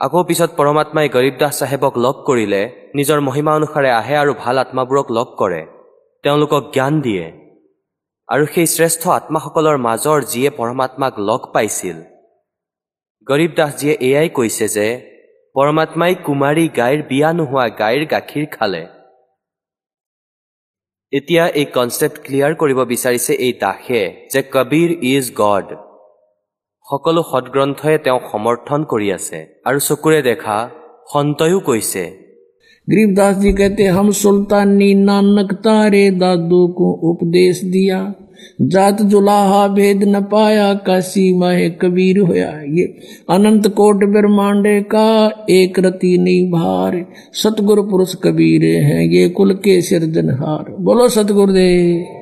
আকৌ পিছত পৰমাত্মাই গৰীবদাস চাহেবক লগ কৰিলে নিজৰ মহিমা অনুসাৰে আহে আৰু ভাল আত্মাবোৰক লগ কৰে। তেওঁলোকক জ্ঞান দিয়ে। আৰু সেই শ্ৰেষ্ঠ আত্মাসকলৰ মাজৰ যিয়ে পৰমাত্মাক লগ পাইছিল। গৰীবদাসজীয়ে এয়াই কৈছে যে পৰমাত্মাই কুমাৰী গাইৰ বিয়া নোহোৱা গাইৰ গাখীৰ খালে। এতিয়া এই কনচেপ্ট ক্লিয়াৰ কৰিব বিচাৰিছে এই দাসে যে কবীৰ ইজ গড সকলো সদগ্ৰন্থই তেওঁক সমৰ্থন কৰি আছে আৰু চকুৰে দেখা সন্তয়ো কৈছে गरीबदास जी कहते हम सुल्तानी नानक तारे दादू को उपदेश दिया जात जुलाहा भेद न पाया काशी माहे कबीर होया ये अनंत कोट ब्रह्मांडे का एक रति नहीं भार सतगुरु पुरुष कबीर हैं ये कुल के सिरजनहार बोलो सतगुरुदेव